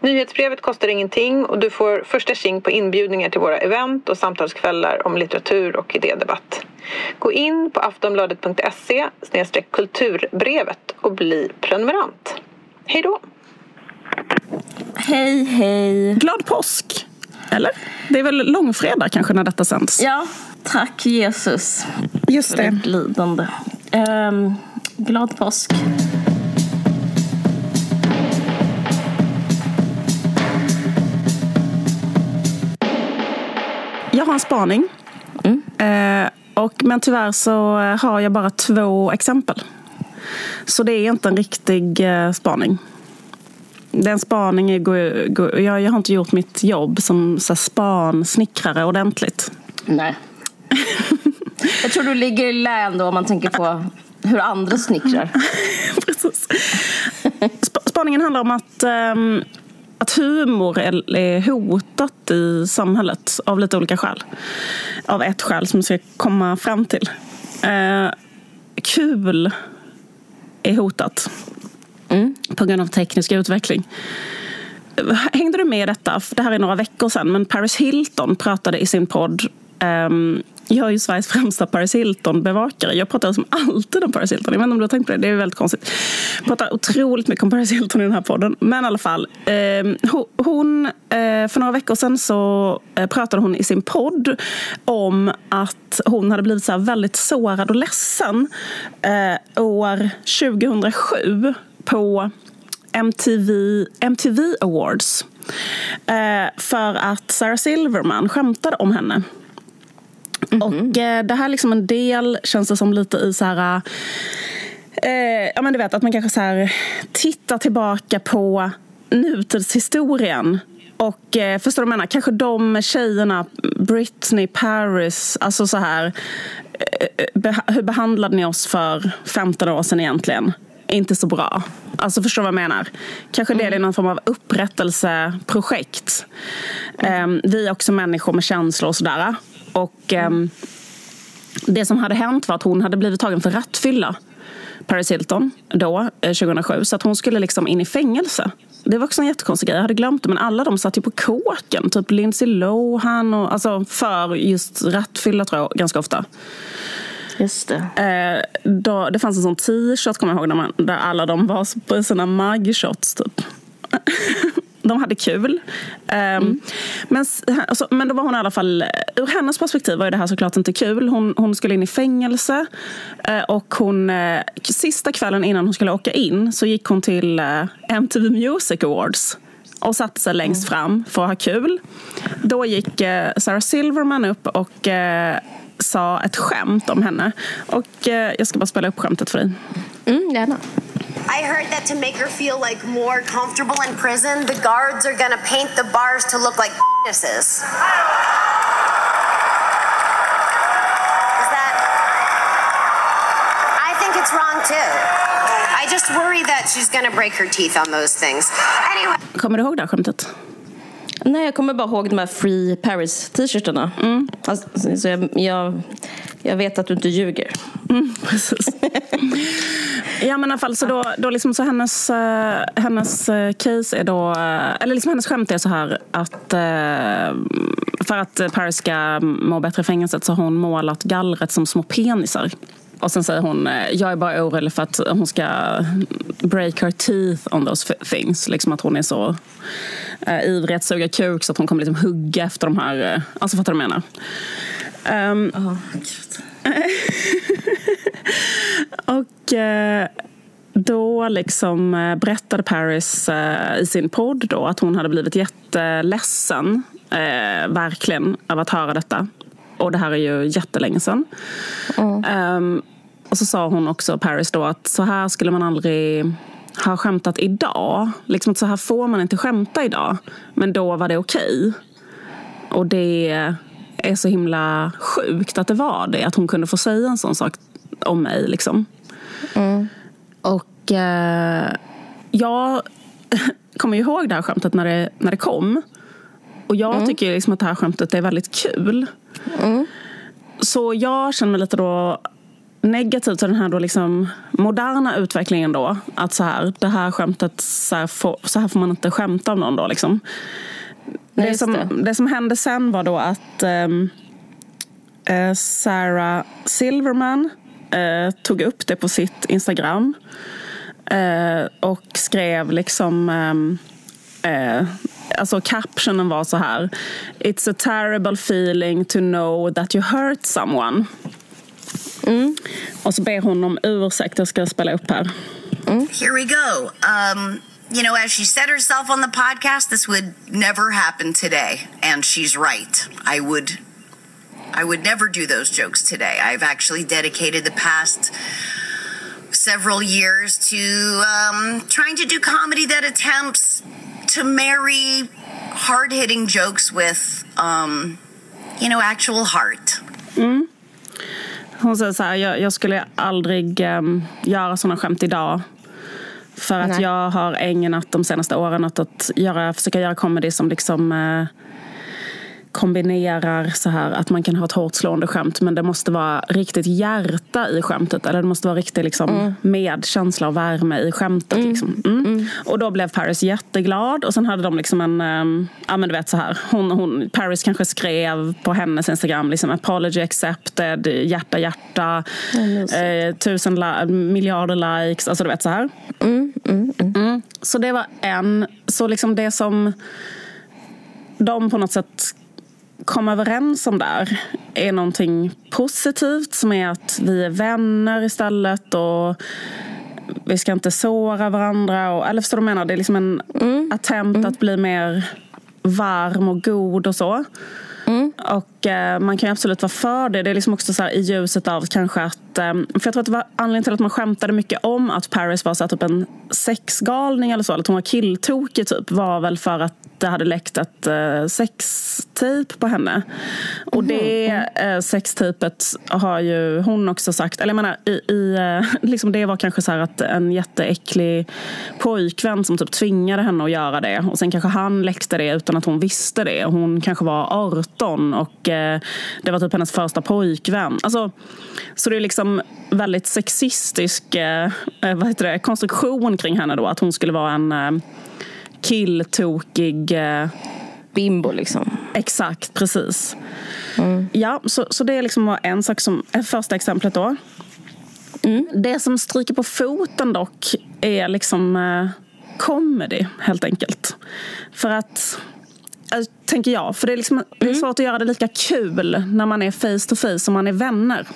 Nyhetsbrevet kostar ingenting och du får första tjing på inbjudningar till våra event och samtalskvällar om litteratur och idédebatt. Gå in på aftonbladet.se kulturbrevet och bli prenumerant. Hej då! Hej, hej! Glad påsk! Eller? Det är väl långfredag kanske när detta sänds? Ja, tack Jesus. Just det. För lidande. Um, glad påsk. Jag har en spaning. Mm. Eh, och, men tyvärr så har jag bara två exempel. Så det är inte en riktig eh, spaning. Den spaning är, jag, jag har inte gjort mitt jobb som så spansnickrare ordentligt. Nej. jag tror du ligger i län då om man tänker på hur andra snickrar. Precis. Spaningen handlar om att um, att humor är hotat i samhället av lite olika skäl. Av ett skäl som jag ska komma fram till. Eh, kul är hotat mm. på grund av teknisk utveckling. Hängde du med i detta? Det här är några veckor sedan, men Paris Hilton pratade i sin podd um, jag är ju Sveriges främsta Paris Hilton-bevakare. Jag pratar som alltid om Paris Hilton. Jag vet inte om du har tänkt på det. Det är väldigt konstigt. Jag pratar otroligt mycket om Paris Hilton i den här podden. Men i alla fall. Eh, hon, eh, för några veckor sedan så eh, pratade hon i sin podd om att hon hade blivit så väldigt sårad och ledsen eh, år 2007 på MTV, MTV Awards. Eh, för att Sarah Silverman skämtade om henne. Mm -hmm. Och eh, det här är liksom en del, känns det som lite i så här... Eh, ja men du vet att man kanske så här tittar tillbaka på nutidshistorien och eh, förstår du vad jag menar? Kanske de tjejerna, Britney, Paris, alltså så här. Eh, hur behandlade ni oss för 15 år sedan egentligen? Inte så bra. Alltså förstår du vad jag menar? Kanske del i mm. någon form av upprättelseprojekt. Mm. Eh, vi är också människor med känslor och sådär. Och eh, det som hade hänt var att hon hade blivit tagen för rattfylla. Paris Hilton då, 2007. Eh, så att hon skulle liksom in i fängelse. Det var också en jättekonstig grej. Jag hade glömt det. Men alla de satt ju på kåken. Typ Lindsay Lohan. Och, alltså för just rattfylla tror jag ganska ofta. Just det. Eh, då, det fanns en sån t-shirt kommer jag ihåg. Där, man, där alla de var på sina mugshots typ. de hade kul. Ehm, mm. men, alltså, men då var hon i alla fall, ur hennes perspektiv var det här såklart inte kul. Hon, hon skulle in i fängelse eh, och hon, eh, sista kvällen innan hon skulle åka in så gick hon till eh, MTV Music Awards och satte sig längst mm. fram för att ha kul. Då gick Sarah Silverman upp och sa ett skämt om henne. Och jag ska bara spela upp skämtet för dig. Mm, gärna. I heard that to make her feel like more comfortable in prison, the guards are gonna paint the bars to look like penises. Is that? I think it's wrong too. I just worry that she's gonna break her teeth on those things. Anyway. Kommer du ihåg det här skämtet? Nej, jag kommer bara ihåg de här Free Paris-t-shirtarna. Mm. Alltså, så jag, jag, jag, vet att du inte ljuger. Mm, precis. ja, men i alla fall, så då, då liksom så hennes, uh, hennes uh, case är då... Uh, eller liksom hennes skämt är så här att för att Paris ska må bättre i fängelset så har hon målat gallret som små penisar. Och sen säger hon, jag är bara orolig för att hon ska break her teeth on those things. Liksom att hon är så uh, ivrig att suga kuk så att hon kommer liksom hugga efter de här... Uh, alltså fattar du vad jag menar? Um, oh, och uh, då liksom berättade Paris uh, i sin podd då att hon hade blivit jätteledsen, uh, verkligen, av att höra detta. Och det här är ju jättelänge sedan. Mm. Um, och så sa hon också, Paris, då att så här skulle man aldrig ha skämtat idag. Liksom så här får man inte skämta idag. Men då var det okej. Okay. Och det är så himla sjukt att det var det. Att hon kunde få säga en sån sak om mig. Liksom. Mm. Och eh, jag kommer ju ihåg det här skämtet när det, när det kom. Och jag Mm. tycker liksom att det här skämtet är väldigt kul. Så jag känner mig lite då negativ till den här då liksom moderna utvecklingen då. Att så här, det här skämtet, så här, får, så här får man inte skämta om någon då liksom. Nej, Det som, det. det som hände sen var då att ehm, eh, Sarah Silverman eh, tog upp det på sitt Instagram. Eh, och skrev liksom... ehm, eh, alltså captionen var så här. It's a terrible feeling to know that you hurt someone. Och så ber hon om ursäkt. Jag ska spela upp här. Here we go. Um, you know, as she said herself on the podcast, this would never happen today, and she's right. I would, I would never do those jokes today. I've actually dedicated the past several years to um, trying to do comedy that attempts to marry hard-hitting jokes with, um, you know, actual heart. Hon säger så här, jag, jag skulle aldrig um, göra såna skämt idag. För att Nej. jag har ägnat de senaste åren åt att göra, försöka göra comedy som liksom eh, kombinerar så här att man kan ha ett hårt slående skämt men det måste vara riktigt hjärta i skämtet. Eller det måste vara riktigt liksom, medkänsla och värme i skämtet. Liksom. Mm. Och då blev Paris jätteglad och sen hade de liksom en, ehm, ja men du vet så här, hon, hon, Paris kanske skrev på hennes Instagram liksom apology accepted, hjärta hjärta, eh, tusen li- miljarder likes, alltså du vet så här. Mm. Så det var en, så liksom det som de på något sätt kom överens om där är någonting positivt som är att vi är vänner istället och vi ska inte såra varandra. Och, eller förstår du vad jag menar? Det är liksom en attempt att bli mer varm och god och så. Och eh, man kan ju absolut vara för det. Det är liksom också så i ljuset av kanske att... Eh, för jag tror att det var anledningen till att man skämtade mycket om att Paris var så här, typ en sexgalning eller så. Eller att hon var killtokig typ. Var väl för att det hade läckt ett eh, sextape på henne. Och det eh, sextapet har ju hon också sagt. Eller jag menar, i, i, eh, liksom det var kanske så att en jätteäcklig pojkvän som typ tvingade henne att göra det. Och sen kanske han läckte det utan att hon visste det. Hon kanske var 18 och eh, det var typ hennes första pojkvän. Alltså, så det är liksom väldigt sexistisk eh, eh, vad heter det, konstruktion kring henne då. Att hon skulle vara en eh, killtokig eh, Bimbo liksom. Exakt, precis. Ja, så, så det är liksom en sak som är första exemplet då. Det som stryker på foten dock är liksom eh, comedy helt enkelt. För att eh, Tänker jag. För det är, liksom, det är svårt att göra det lika kul när man är face to face som man är vänner.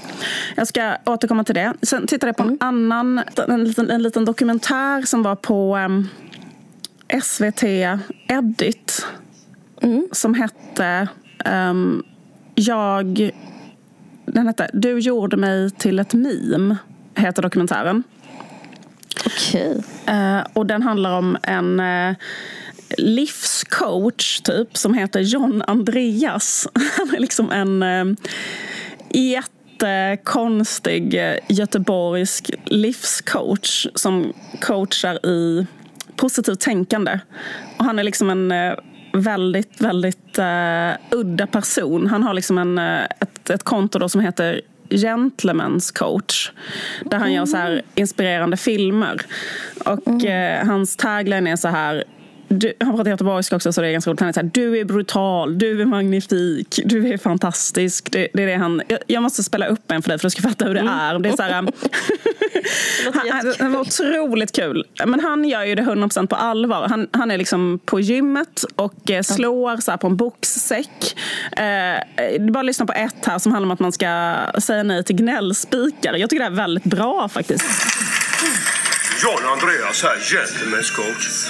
Jag ska återkomma till det. Sen tittade jag på en annan en liten, en liten dokumentär som var på em, SVT Edit som hette ehm, Jag... Den hette Du gjorde mig till ett meme, heter dokumentären. Okej. Eh, och den handlar om en eh, livscoach typ som heter John Andreas. Han är liksom en eh, jättekonstig göteborgsk livscoach som coachar i positivt tänkande. Och han är liksom en eh, väldigt, väldigt eh, udda person. Han har liksom en, eh, ett, ett konto då som heter Gentlemen's coach. Där han gör så här inspirerande filmer. Och eh, hans tagline är så här du, han pratar göteborgska också så det är ganska roligt. Han är så här, du är brutal, du är magnifik, du är fantastisk. Det, det är det han, jag, jag måste spela upp en för dig för att du ska fatta hur det är. Det är så här, han, han, han var otroligt kul. Men han gör ju det 100% på allvar. Han, han är liksom på gymmet och eh, slår så här på en boxsäck. Eh, bara lyssna på ett här som handlar om att man ska säga nej till gnällspikar. Jag tycker det är väldigt bra faktiskt. John Andreas här, gentlemen's coach.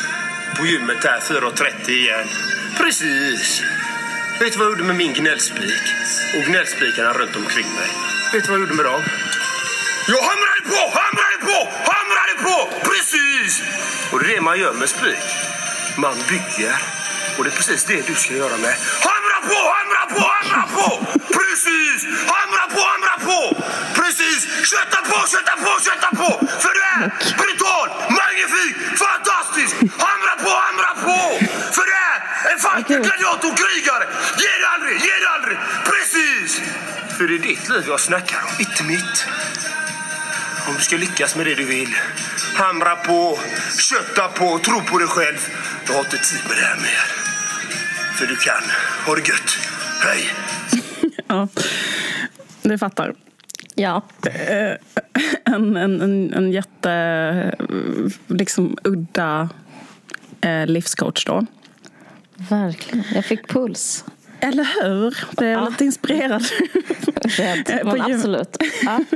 På gymmet där, 4.30 igen. Precis. Vet du vad jag gjorde med min gnällspik? Och gnällspikarna runt omkring mig. Vet du vad jag gjorde med dem? Jag hamrade på, hamrade på, hamrade på! Precis! Och det är det man gör med spik. Man bygger. Och det är precis det du ska göra med. Hamra på, hamra på, hamra på! Precis! Hamra på, hamra på! Precis! Kötta på, kötta på, kötta på! För du är brutal, magnifik, fantastisk! Hamra på, hamra på! För du är en fighter, gladiator, krigare! Ge dig aldrig, ge dig aldrig! Precis! För det är ditt liv jag snackar om, inte mitt. Om du ska lyckas med det du vill, hamra på, kötta på, tro på dig själv. Du har inte tid med det här mer. För du kan. Ha det gött. Hej! Ja, du fattar. Ja. En, en, en, en jätte liksom, udda eh, livscoach då. Verkligen. Jag fick puls. Eller hur? Det är Ja. lite inspirerad. Rädd. Men absolut. Ja.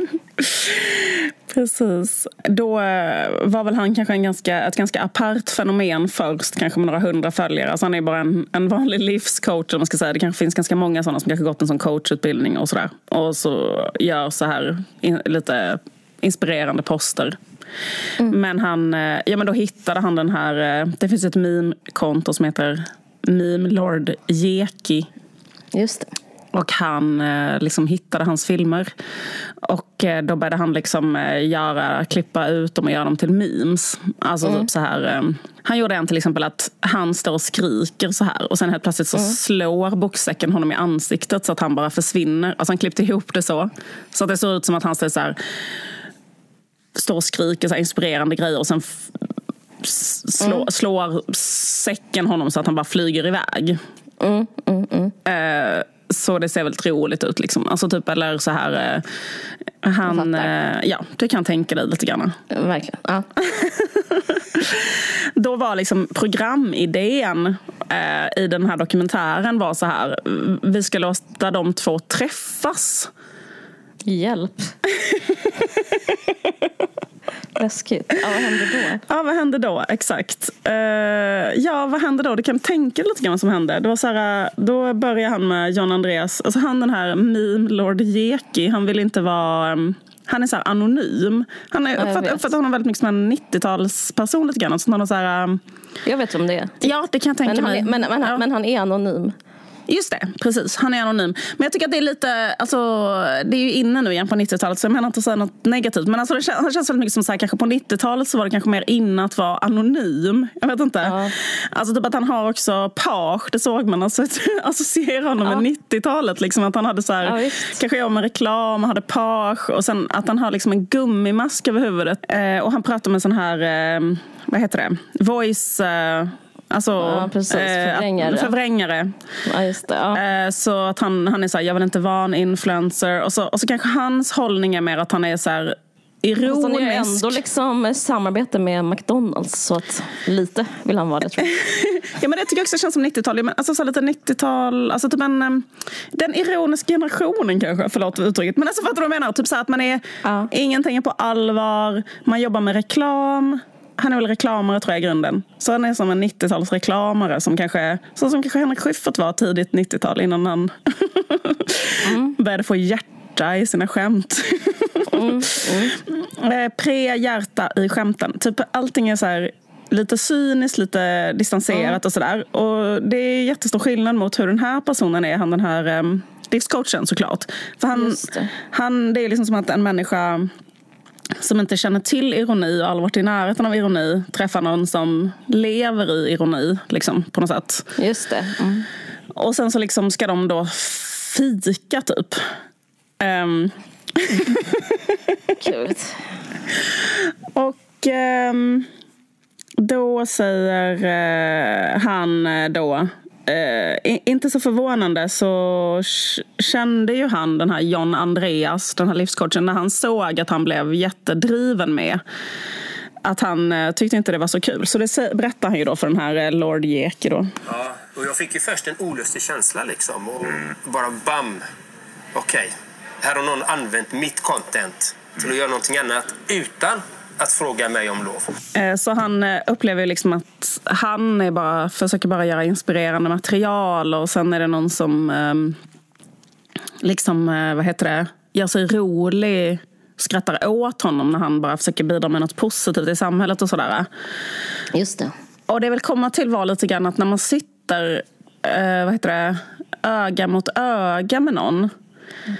Precis. Då eh, var väl han kanske en ganska, ett ganska apart fenomen först, kanske med några hundra följare. Alltså han är bara en, en vanlig livscoach. Om man ska säga. Det kanske finns ganska många sådana som kanske gått en sån coachutbildning och sådär. Och så gör så här in, lite inspirerande poster. Men han, eh, ja men då hittade han den här, eh, det finns ett meme-konto som heter Meme Lord Jeki. Just det. Och han eh, liksom hittade hans filmer. Och eh, då började han liksom eh, göra, klippa ut dem och göra dem till memes. Alltså typ så här. Han gjorde en till exempel att han står och skriker så här. Och sen helt plötsligt så slår boxsäcken honom i ansiktet så att han bara försvinner. Alltså han klippte ihop det så. Så att det såg ut som att han står så här. Står och skriker så här inspirerande grejer och sen f- s- slår, säcken honom så att han bara flyger iväg. Eh, så det ser väldigt roligt ut. Liksom. Alltså typ, eller så här... Eh, han, eh, ja, du kan tänka dig lite grann. Verkligen. Ja. Då var liksom programidén eh, i den här dokumentären var så här. Vi ska låta de två träffas. Hjälp. Läskigt. Ja, vad hände då? Ja, vad hände då? Exakt. Eh, ja, vad hände då? Du kan tänka lite grann vad som hände. Det var så här, då började han med John Andreas. Alltså han den här meme Lord Jeki. Han vill inte vara... um, han är så anonym. Han är, jag uppfattar, honom väldigt mycket som en 90-talsperson. lite grann. Så han har så här, um, Jag vet om det är. ja, det kan jag tänka Men mig. är, men, men, Ja. men han är anonym. Just det, precis. Han är anonym. Men jag tycker att det är lite, alltså, det är ju inne nu igen på 90-talet så jag menar inte att säga något negativt. Men alltså, det känns, det känns väldigt mycket som så här, kanske på 90-talet så var det kanske mer inne att vara anonym. Jag vet inte. Ja. Alltså typ att han har också page, det såg man. Alltså, associera honom Ja. med 90-talet. Liksom, att han hade så här, Ja, kanske jag med reklam, hade page och sen att han har liksom en gummimask över huvudet. Eh, och han pratar med sån här, eh, vad heter det, voice... Eh, Alltså, Ja, precis. Förvrängare. förvrängare. Ja, det. Ja. Eh, Så att han, han är så här, jag vill inte vara en influencer. Och så, och så kanske hans hållning är mer att han är så här Fast han är ju ironisk. ändå liksom samarbete med McDonalds så att lite vill han vara det tror jag. Ja, men det tycker jag också känns som 90-tal. Ja, men Alltså så lite 90-tal, alltså typ en, den ironiska generationen kanske, förlåt uttrycket. Men alltså fattar du vad jag menar? Typ så att man är, Ja. ingenting är på allvar, man jobbar med reklam. Han är väl reklamare tror jag i grunden. Så han är som en 90-tals reklamare som kanske, så som kanske Henrik Schyffert var tidigt 90-tal innan han började få hjärta i sina skämt. Eh, Pre-hjärta i skämten. Typ allting är så här lite cyniskt, lite distanserat och sådär. Och det är jättestor skillnad mot hur den här personen är. Han den här um, livscoachen såklart. För han, det. han, det är liksom som att en människa som inte känner till ironi och aldrig varit i närheten av ironi träffar någon som lever i ironi liksom, på något sätt. Just det. Mm. Och sen så liksom ska de då fika typ. Ehm, Kul. Och ehm, då säger eh, han eh, då eh, inte så förvånande så kände ju han den här John Andreas, den här livscoachen, när han såg att han blev jättedriven med att han eh, tyckte inte det var så kul. Så det berättar han ju då för den här eh, Lord Jeki då. Ja, och jag fick ju först en olustig känsla liksom. Och bara bam. Okej, här har någon använt mitt content till att göra någonting annat utan att fråga mig om lov. Eh, Så han eh, upplever liksom att han är bara, försöker bara göra inspirerande material och sen är det någon som ehm, liksom, eh, vad heter det, gör sig rolig, skrattar åt honom när han bara försöker bidra med något positivt i samhället och sådär. Just det. Och det vill komma till var lite grann att när man sitter eh, vad heter det, öga mot öga med någon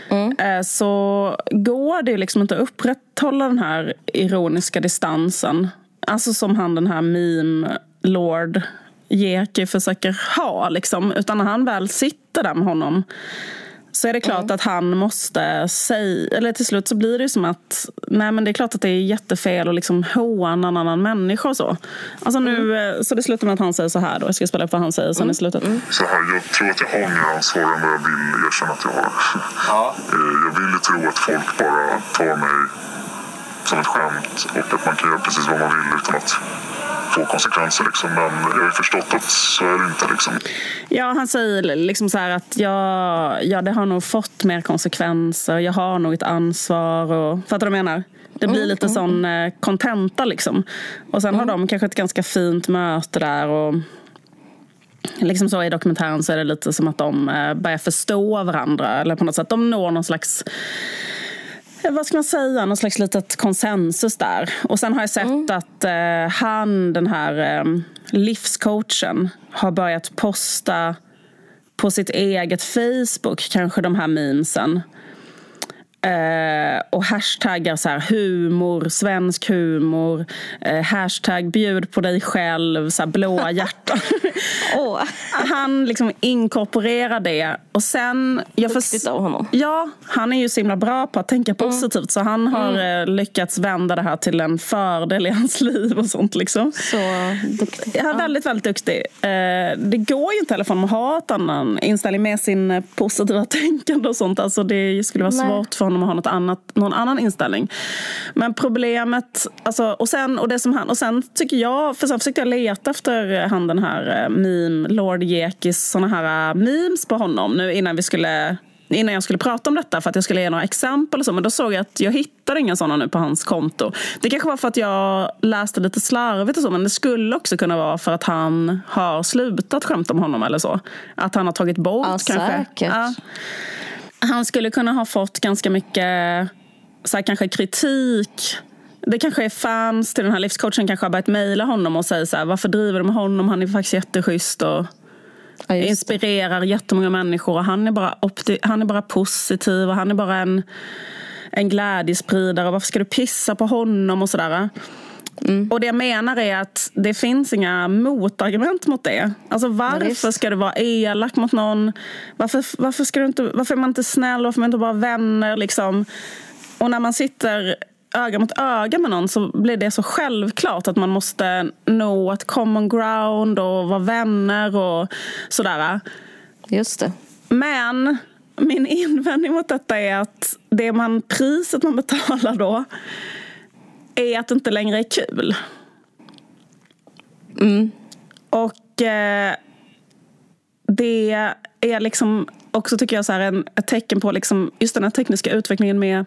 Mm. så går det liksom inte att upprätthålla den här ironiska distansen. Alltså som han den här meme lord Jeki försöker ha. Liksom. Utan när han väl sitter där med honom så är det klart att han måste säga, eller till slut så blir det som att, nej men det är klart att det är jättefel att liksom håna en annan människa och så. Alltså nu, eh, så det slutar med att han säger så här då, jag ska spela upp vad han säger sen i slutet. Så här, jag tror att jag har mer ansvar än vad jag vill erkänna att jag har. Eh, Jag vill ju tro att folk bara tar mig som ett skämt och att man kan göra precis vad man vill utan att få konsekvenser. Liksom. Men jag har ju förstått att så är det inte. Liksom. Ja, han säger liksom så här att ja, ja, det har nog fått mer konsekvenser. Jag har nog ett ansvar. Och, fattar du vad jag menar? Det blir lite sån eh, kontenta liksom. Och sen har de kanske ett ganska fint möte där. Och liksom så I dokumentären så är det lite som att de eh, börjar förstå varandra. Eller på något sätt, de når någon slags vad ska man säga, någon slags litet konsensus där. Och sen har jag sett att eh, han, den här eh, livscoachen, har börjat posta på sitt eget Facebook, kanske de här memesen. Eh, och hashtaggar så här, humor, svensk humor, eh, hashtag bjud på dig själv, så här, blåa hjärtan. Åh, Han liksom inkorporerar det. Och sen, jag Duktigt av honom. Ja, han är ju så himla bra på att tänka positivt. Så han har eh, lyckats vända det här till en fördel i hans liv och sånt. Liksom. så duktig. Är väldigt, väldigt duktig. Eh, det går ju inte heller för honom att ha ett annan inställning med sin positiva tänkande och sånt. Alltså det skulle vara Nej. svårt för honom att ha något annat, någon annan inställning. Men problemet, alltså, och, sen, och, det som han, och sen tycker jag, för sen försökte jag leta efter han den här eh, meme, Lord Jekis, såna här eh, memes på honom nu innan vi skulle Innan jag skulle prata om detta för att jag skulle ge några exempel och så. Men då såg jag att jag hittade inga sådana nu på hans konto. Det kanske var för att jag läste lite slarvigt och så. Men det skulle också kunna vara för att han har slutat skämta om honom eller så. Att han har tagit bort Ja, kanske. säkert. Ja. Han skulle kunna ha fått ganska mycket så här, kanske kritik. Det kanske är fans till den här livscoachen kanske har börjat mejla honom och säger så här, varför driver med honom? Han är faktiskt jätteschysst och Ja, just det. inspirerar jättemånga människor. Och han, är bara han är bara positiv och han är bara en, en glädjespridare. Varför ska du pissa på honom och sådär? Och det jag menar är att det finns inga motargument mot det. Alltså varför ska du vara elak mot någon? Varför, varför, ska du inte, varför är man inte snäll? Varför är man inte bara vänner? Liksom? Och när man sitter öga mot öga med någon så blir det så självklart att man måste nå ett common ground och vara vänner och sådär. Just det. Men min invändning mot detta är att det man, priset man betalar då är att det inte längre är kul. Och eh, det är liksom också tycker jag så här en, ett tecken på liksom just den här tekniska utvecklingen med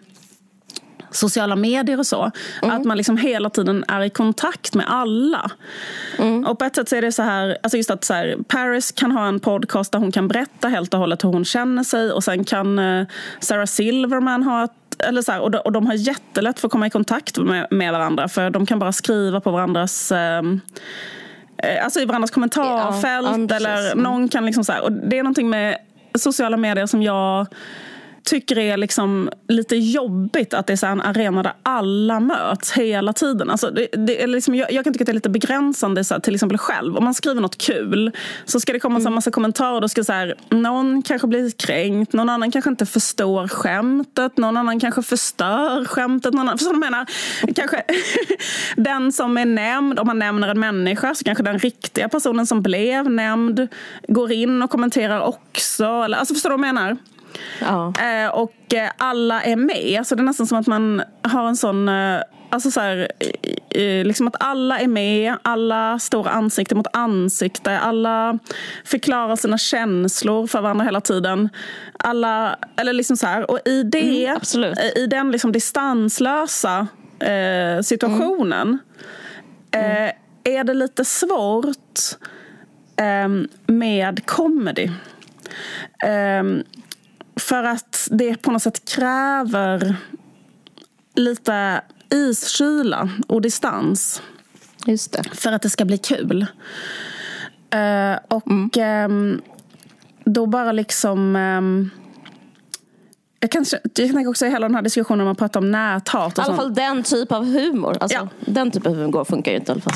sociala medier och så. Att man liksom hela tiden är i kontakt med alla. Och på ett sätt så är det så här, alltså just att så här, Paris kan ha en podcast där hon kan berätta helt och hållet hur hon känner sig och sen kan eh, Sarah Silverman ha ett eller så här, och, de, och de har jättelätt för att komma i kontakt med, med varandra för de kan bara skriva på varandras ehm, eh, Alltså i varandras kommentarfält Ja, eller någon kan liksom så här, och det är någonting med sociala medier som jag tycker är liksom lite jobbigt att det är så en arena där alla möts hela tiden. Alltså det, det är liksom, jag, jag kan tycka att det är lite begränsande så här, till exempel själv. Om man skriver något kul så ska det komma så här massa kommentarer. Då ska så här, någon kanske bli kränkt, någon annan kanske inte förstår skämtet, någon annan kanske förstör skämtet. Någon annan, förstår du vad jag menar? Kanske den som är nämnd, om man nämner en människa så kanske den riktiga personen som blev nämnd går in och kommenterar också. Alltså förstår du vad jag menar? Ja. Eh, och eh, alla är med. Alltså det är nästan som att man har en sån... Eh, alltså så här, liksom att alla är med, alla står ansikte mot ansikte. Alla förklarar sina känslor för varandra hela tiden. Alla, eller liksom så här, och i det, Mm, absolut. eh, i den liksom distanslösa situationen Mm. eh, är det lite svårt eh, med comedy. För att det på något sätt kräver lite iskyla och distans Just det. för att det ska bli kul. Eh, och ehm, då bara liksom... ehm, jag, kan, jag tänker också hela den här diskussionen om man pratar om näthat. I alla fall den typ av humor. Alltså, Ja. Den typ av humor funkar ju inte i alla fall.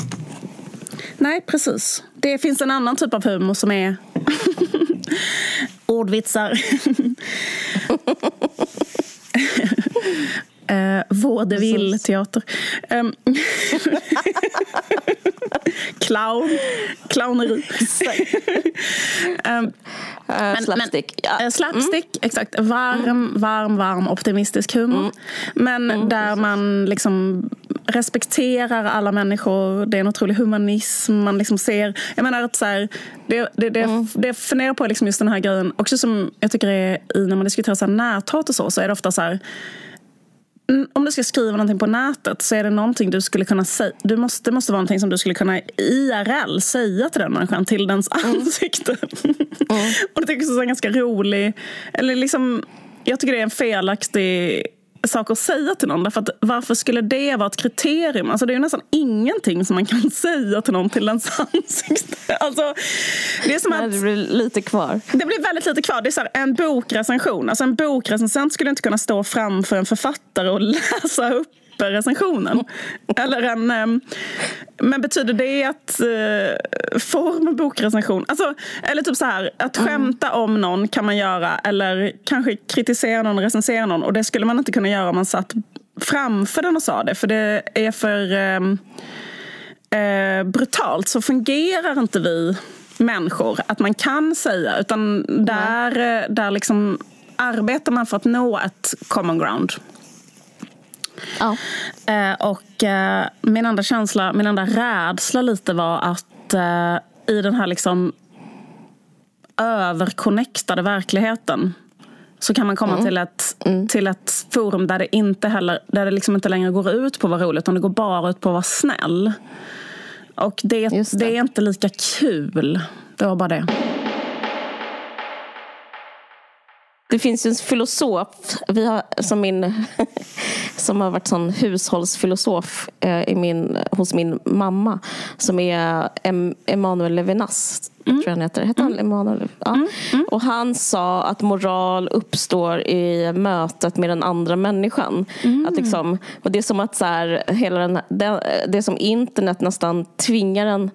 Nej, precis. Det finns en annan typ av humor som är ordvitsar. uh, Vaudeville-teater. Clown. Clowneri. um, Uh, slapstick. ja. Eh, Slapstick, exakt. Varm, varm, varm optimistisk humor. Men där man liksom respekterar alla människor. Det är en otrolig humanism. Man liksom ser... Jag menar att så här, det, det, det, det jag funderar på liksom just den här grejen. Också som jag tycker är i när man diskuterar så här näthat och så, så är det ofta så här Mm, om du ska skriva någonting på nätet så är det någonting du skulle kunna säga. Du måste, det måste vara någonting som du skulle kunna IRL säga till den människan, till dens ansikte. och det tycker jag är en ganska rolig... Eller liksom, jag tycker det är en felaktig sak att säga till någon. Därför att varför skulle det vara ett kriterium? Alltså det är ju nästan ingenting som man kan säga till någon till dens ansikte. Alltså, det är som att... det blir lite kvar. Det blir väldigt lite kvar. Det är så här, en bokrecension. Alltså en bokrecensent skulle inte kunna stå framför en författare och läsa upp recensionen. Eller en, ehm, men betyder det att uh, form en bokrecension? Alltså, eller typ så här, att skämta om någon kan man göra. Eller kanske kritisera någon recensera någon. Och det skulle man inte kunna göra om man satt framför den och sa det. För det är för ehm, eh, brutalt. Så fungerar inte vi människor. Att man kan säga. Utan där, eh, där liksom arbetar man för att nå ett common ground. Ja. Eh, och eh, min enda känsla, min enda rädsla lite var att eh, i den här liksom överconnectade verkligheten så kan man komma till, ett, till ett forum där det inte heller där det liksom inte längre går ut på att vara roligt utan det går bara ut på att vara snäll. Och det, det. det. är inte lika kul. Det var bara det. Det finns ju en filosof vi har, som, min, som har varit sån hushållsfilosof eh, i min, hos min mamma. Som är em, Emanuel Levinas. Tror jag han heter. Heter han Emanuel? Ja. Och han sa att moral uppstår i mötet med den andra människan. Att liksom, och det är som att så här, hela den, det, det som internet nästan tvingar en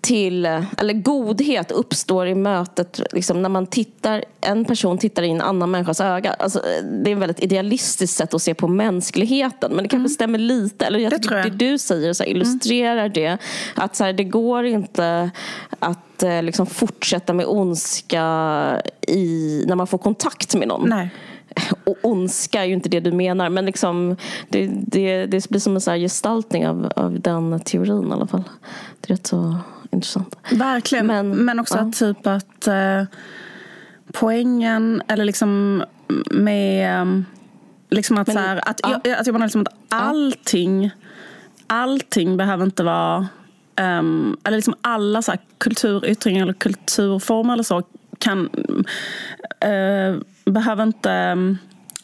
till, eller godhet uppstår i mötet liksom, när man tittar, en person tittar i en annan människas öga. Alltså, det är ett väldigt idealistiskt sätt att se på mänskligheten. Men det kanske stämmer lite. Eller jag Det tror jag. det du säger så här, illustrerar det. Att så här, det går inte att eh, liksom, fortsätta med ondska i, när man får kontakt med någon. Nej. Och ondska är ju inte det du menar. Men liksom, det, det, det blir som en så här gestaltning av, av den teorin i alla fall. Det är rätt så intressant. Verkligen. Men, Men- också ja. att typ att eh, poängen, eller liksom med... eh, Liksom att, Men- så här, att, ja. jag, att jag menar liksom att allting, allting behöver inte vara... ehm, eller liksom alla så här kulturyttringar eller kulturformer eller så kan, eh, behöver inte ehm,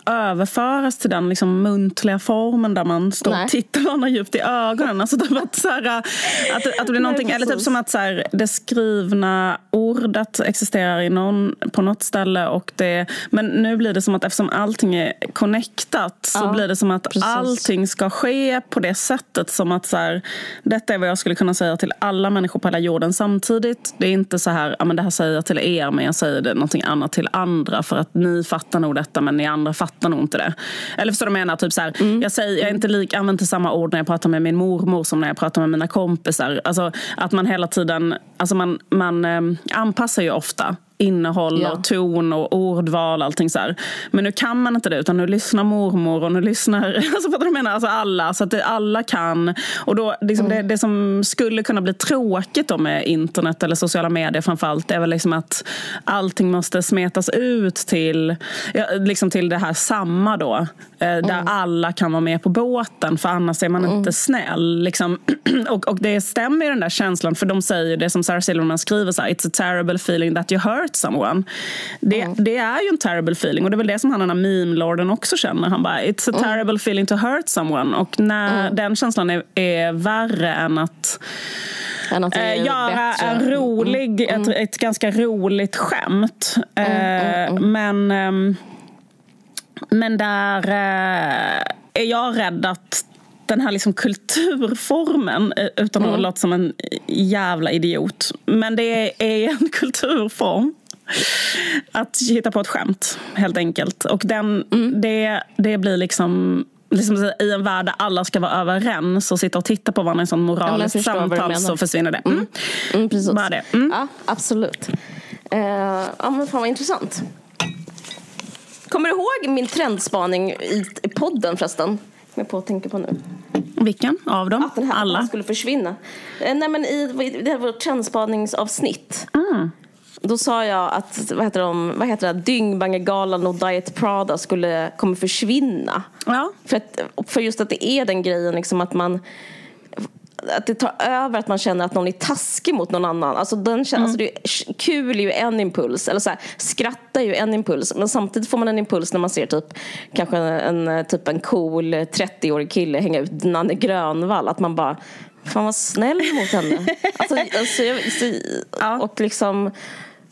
överföras till den liksom muntliga formen där man står Nej. och tittar varandra djupt i ögonen. Alltså typ att, så här, att, det- att det blir någonting, eller typ som att så här, det skrivna ordet existerar i någon, på något ställe. Och det, men nu blir det som att eftersom allting är connectat så Ja, blir det som att precis. allting ska ske på det sättet. Som att så här, detta är vad jag skulle kunna säga till alla människor på hela jorden samtidigt. Det är inte så här, ja, men det här säger jag till er men jag säger det någonting annat till andra för att ni fattar nog detta men ni andra fattar nog inte det. Eller förstår du vad jag menar? Typ så här, Mm. jag, säger, jag är inte lik, använder inte samma ord när jag pratar med min mormor som när jag pratar med mina kompisar. Alltså, att man hela tiden alltså man, man eh, anpassar ju ofta innehåll Ja. och ton och ordval allting så här. Men nu kan man inte det utan nu lyssnar mormor och nu lyssnar alltså du vad jag menar? Alltså alla, så att det, alla kan. Och då, liksom det, det som skulle kunna bli tråkigt då med internet eller sociala medier framförallt är väl liksom att allting måste smetas ut till, ja, liksom till det här samma då. Eh, där alla kan vara med på båten för annars är man inte snäll. Liksom. och, och det stämmer ju den där känslan för de säger det som Sarah Silverman skriver så här, It's a terrible feeling that you hurt someone. Det, det är ju en terrible feeling och det är väl det som han den här meme-lorden också känner. Han bara, it's a terrible feeling to hurt someone. Och när den känslan är, är värre än att Än att det är göra bättre. en rolig, Ett, ett ganska roligt skämt. Eh, Men ehm, Men där eh, är jag rädd att den här liksom kulturformen, utan att Mm. låta som en jävla idiot, men det är en kulturform. Att hitta på ett skämt, helt enkelt. Och den, Mm. det, det blir liksom Liksom i en värld där alla ska vara överens och sitta och titta på varandra i sån Ja, moraliskt du samtal så försvinner det. Mm. Mm, precis. Bara det. Mm. Ja, absolut. Eh, ja, men fan vad intressant. Kommer du ihåg min trendspaning i, i podden förresten? Jag på att tänka på nu. Vilken av dem? Att den här Alla? skulle försvinna. Eh, nej men i, i det här var ett trendspaningsavsnitt. Mm. Då sa jag att vad heter, de, vad heter det, Dyngbangegalan och Diet Prada skulle, kommer försvinna. Ja. För, att, för just att det är den grejen liksom att man att det tar över att man känner att någon är taskig mot någon annan. Alltså, den känner, alltså det är, kul är ju en impuls, eller så här, skratta är ju en impuls. Men samtidigt får man en impuls när man ser typ, kanske en, en, typ en cool 30-årig kille hänga ut Nanne Grönvall. Att man bara, fan vad snäll mot henne. alltså, alltså, jag, så, Ja. Och liksom...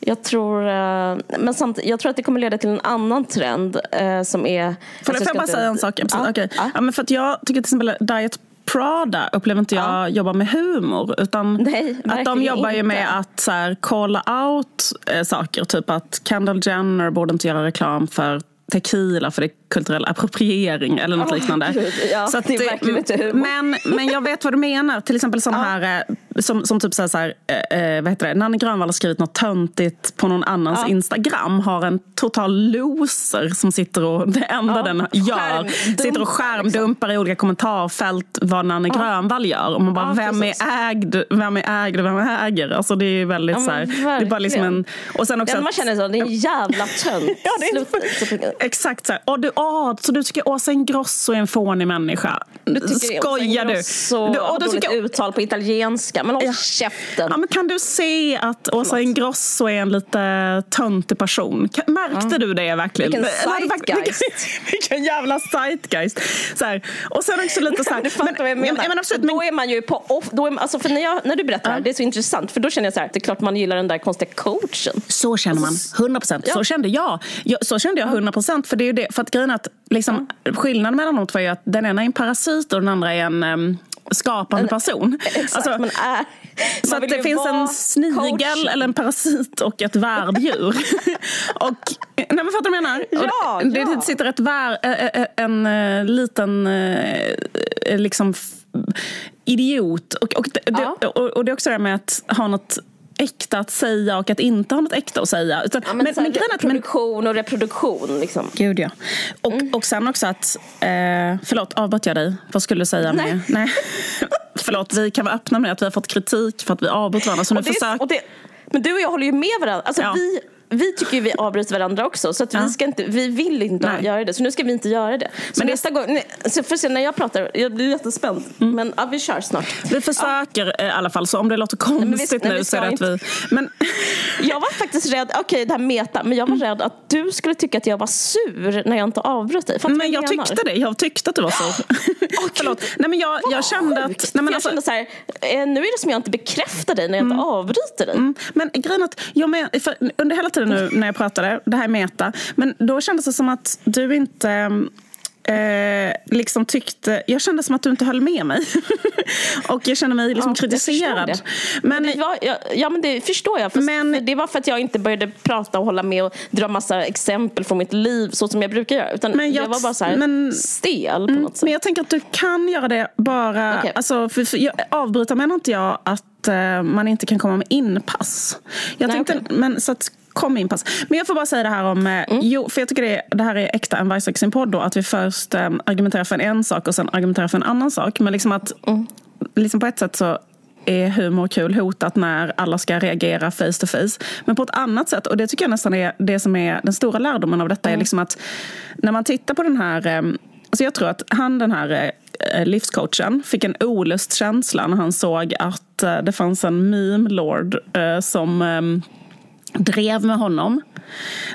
Jag tror, eh, men samtidigt, jag tror att det kommer leda till en annan trend eh, som är... Får jag, jag bara säga en sak? Ja, okej. ja. Ja, men för att jag tycker till exempel Diet Prada upplever inte jag Ja. jobbar med humor. Utan Nej, att de jobbar ju inte. med att så här, calla out eh, saker. Typ att Kendall Jenner borde inte göra reklam för tequila för det är kulturell appropriering eller något liknande. Gud, ja, det. Men, men jag vet vad du menar. Till exempel sån här, eh, som, som typ så här, så här eh, vad heter det? Nanne Grönvall har skrivit något töntigt på någon annans Ja. Instagram. Har en total loser som sitter och, det enda Ja, den gör, skärmdumpar, sitter och skärmdumpar i olika kommentarfält vad Nanne Grönvall gör. Och man bara, Ja, vem, är ägd, vem är ägd och vem äger? Alltså det är väldigt Ja, så här, det är bara liksom en... Och sen också Ja, man känner så, det är en jävla tönt. Ja, det är. Exakt så här. Och du, åh, så du tycker Åsa Ingrosso är en fånig människa? Du tycker Skojar du? Och du dåligt tycker, uttal på italienska. Men håll Ja. käften. ja, men kan du se att Åsa Ingrosso är en lite töntig person? Märkte du det verkligen? Vilken zeitgeist. Vilken, vilken jävla zeitgeist. Så här. Och sen också lite så här. Du fattar vad jag menar. Ja, men absolut, men, då är man ju på off, då är man, alltså för när, jag, när du berättar det här, det är så intressant. För då känner jag så här, det är klart man gillar den där konstiga coachen. Så känner man. 100 procent. Ja. Så kände jag. jag. Så kände jag 100 procent. För, det är ju det, för att grejen att liksom, skillnaden mellan de två är att den ena är en parasit och den andra är en em, skapande person. Exakt, Alltså, man är... så man att det finns en snigel coachen. eller en parasit och ett värddjur. och, nej men fattar du vad jag menar? Ja, och det ja. sitter ett vär, en, liten liksom idiot. Och, och, det, Ja. och, och det är också det här med att ha något äkta att säga och att inte ha något äkta att säga. Utan, Ja, men, men, är att- men, produktion och reproduktion. Liksom. Gud ja. Och, Mm. och sen också att... Eh, förlåt, avbröt jag dig? Vad skulle du säga? Med, nej. förlåt, vi kan vara öppna med att vi har fått kritik för att vi avbröt varandra. Så nu det, försök... det, men du och jag håller ju med varandra. Alltså, Ja. vi, vi tycker ju vi avbryter varandra också. Så att Ja. vi, ska inte, vi vill inte Nej. göra det. Så nu ska vi inte göra det. Så Men det- nästa gång, nej, så får se när jag pratar, jag blir jättespänd. Mm. Men ja, vi kör snart. Vi försöker eh, i alla fall, så om det låter konstigt nej, vi nu så är det att vi... Men, Jag var faktiskt rädd, okej det här meta, men jag var rädd att du skulle tycka att jag var sur när jag inte avbröt dig. Fattar men jag menar? tyckte det, jag tyckte att du var så. Förlåt. Nej, men jag, jag kände att... Nej, men För jag alltså, kände så här, eh, nu är det som jag inte bekräftar dig när jag inte avbryter dig. Mm, Men grejen att jag men, under hela tiden nu när jag pratade, det här är meta, men då kändes det som att du inte eh, liksom tyckte, jag kände som att du inte höll med mig. och jag kände mig liksom Ja, kritiserad. Men, Det var, ja, ja men det förstår jag. Fast Men- för det var för att jag inte började prata och hålla med och dra massa exempel från mitt liv så som jag brukar göra. Utan Men jag- jag var bara så men- stel på något sätt. men jag tänker att du kan göra det bara... Okej. Alltså, för, för, jag, avbryta menar inte jag att eh, man inte kan komma med inpass. Jag Nej, tänkte, okej. men, så att, kom med inpass. Men jag får bara säga det här om... Eh, jo, för jag tycker det, det här är äkta en vargsex sin podd då, att vi först eh, argumenterar för en, sak och sen argumenterar för en annan sak. Men liksom att liksom på ett sätt så är humor kul hotat när alla ska reagera face to face. Men på ett annat sätt, och det tycker jag nästan är det som är den stora lärdomen av detta, är liksom att när man tittar på den här... eh, Alltså jag tror att han, den här livscoachen, fick en olustkänsla när han såg att det fanns en meme lord som eh, drev med honom.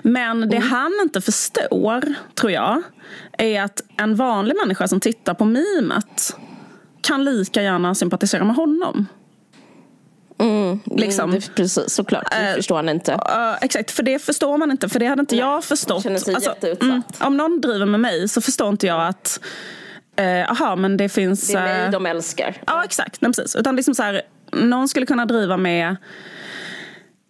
Men det han inte förstår, tror jag, är att en vanlig människa som tittar på mimet kan lika gärna sympatisera med honom. Liksom. Det, precis, såklart. Det Eh, förstår han inte. Uh, exakt, för det förstår man inte. För det hade inte jag förstått. Alltså, känner sig jätteutsatt. om någon driver med mig så förstår inte jag att eh, aha, men det finns... Det är mig eh, de älskar. Ja, exakt. Nej, precis. Utan liksom så här, någon skulle kunna driva med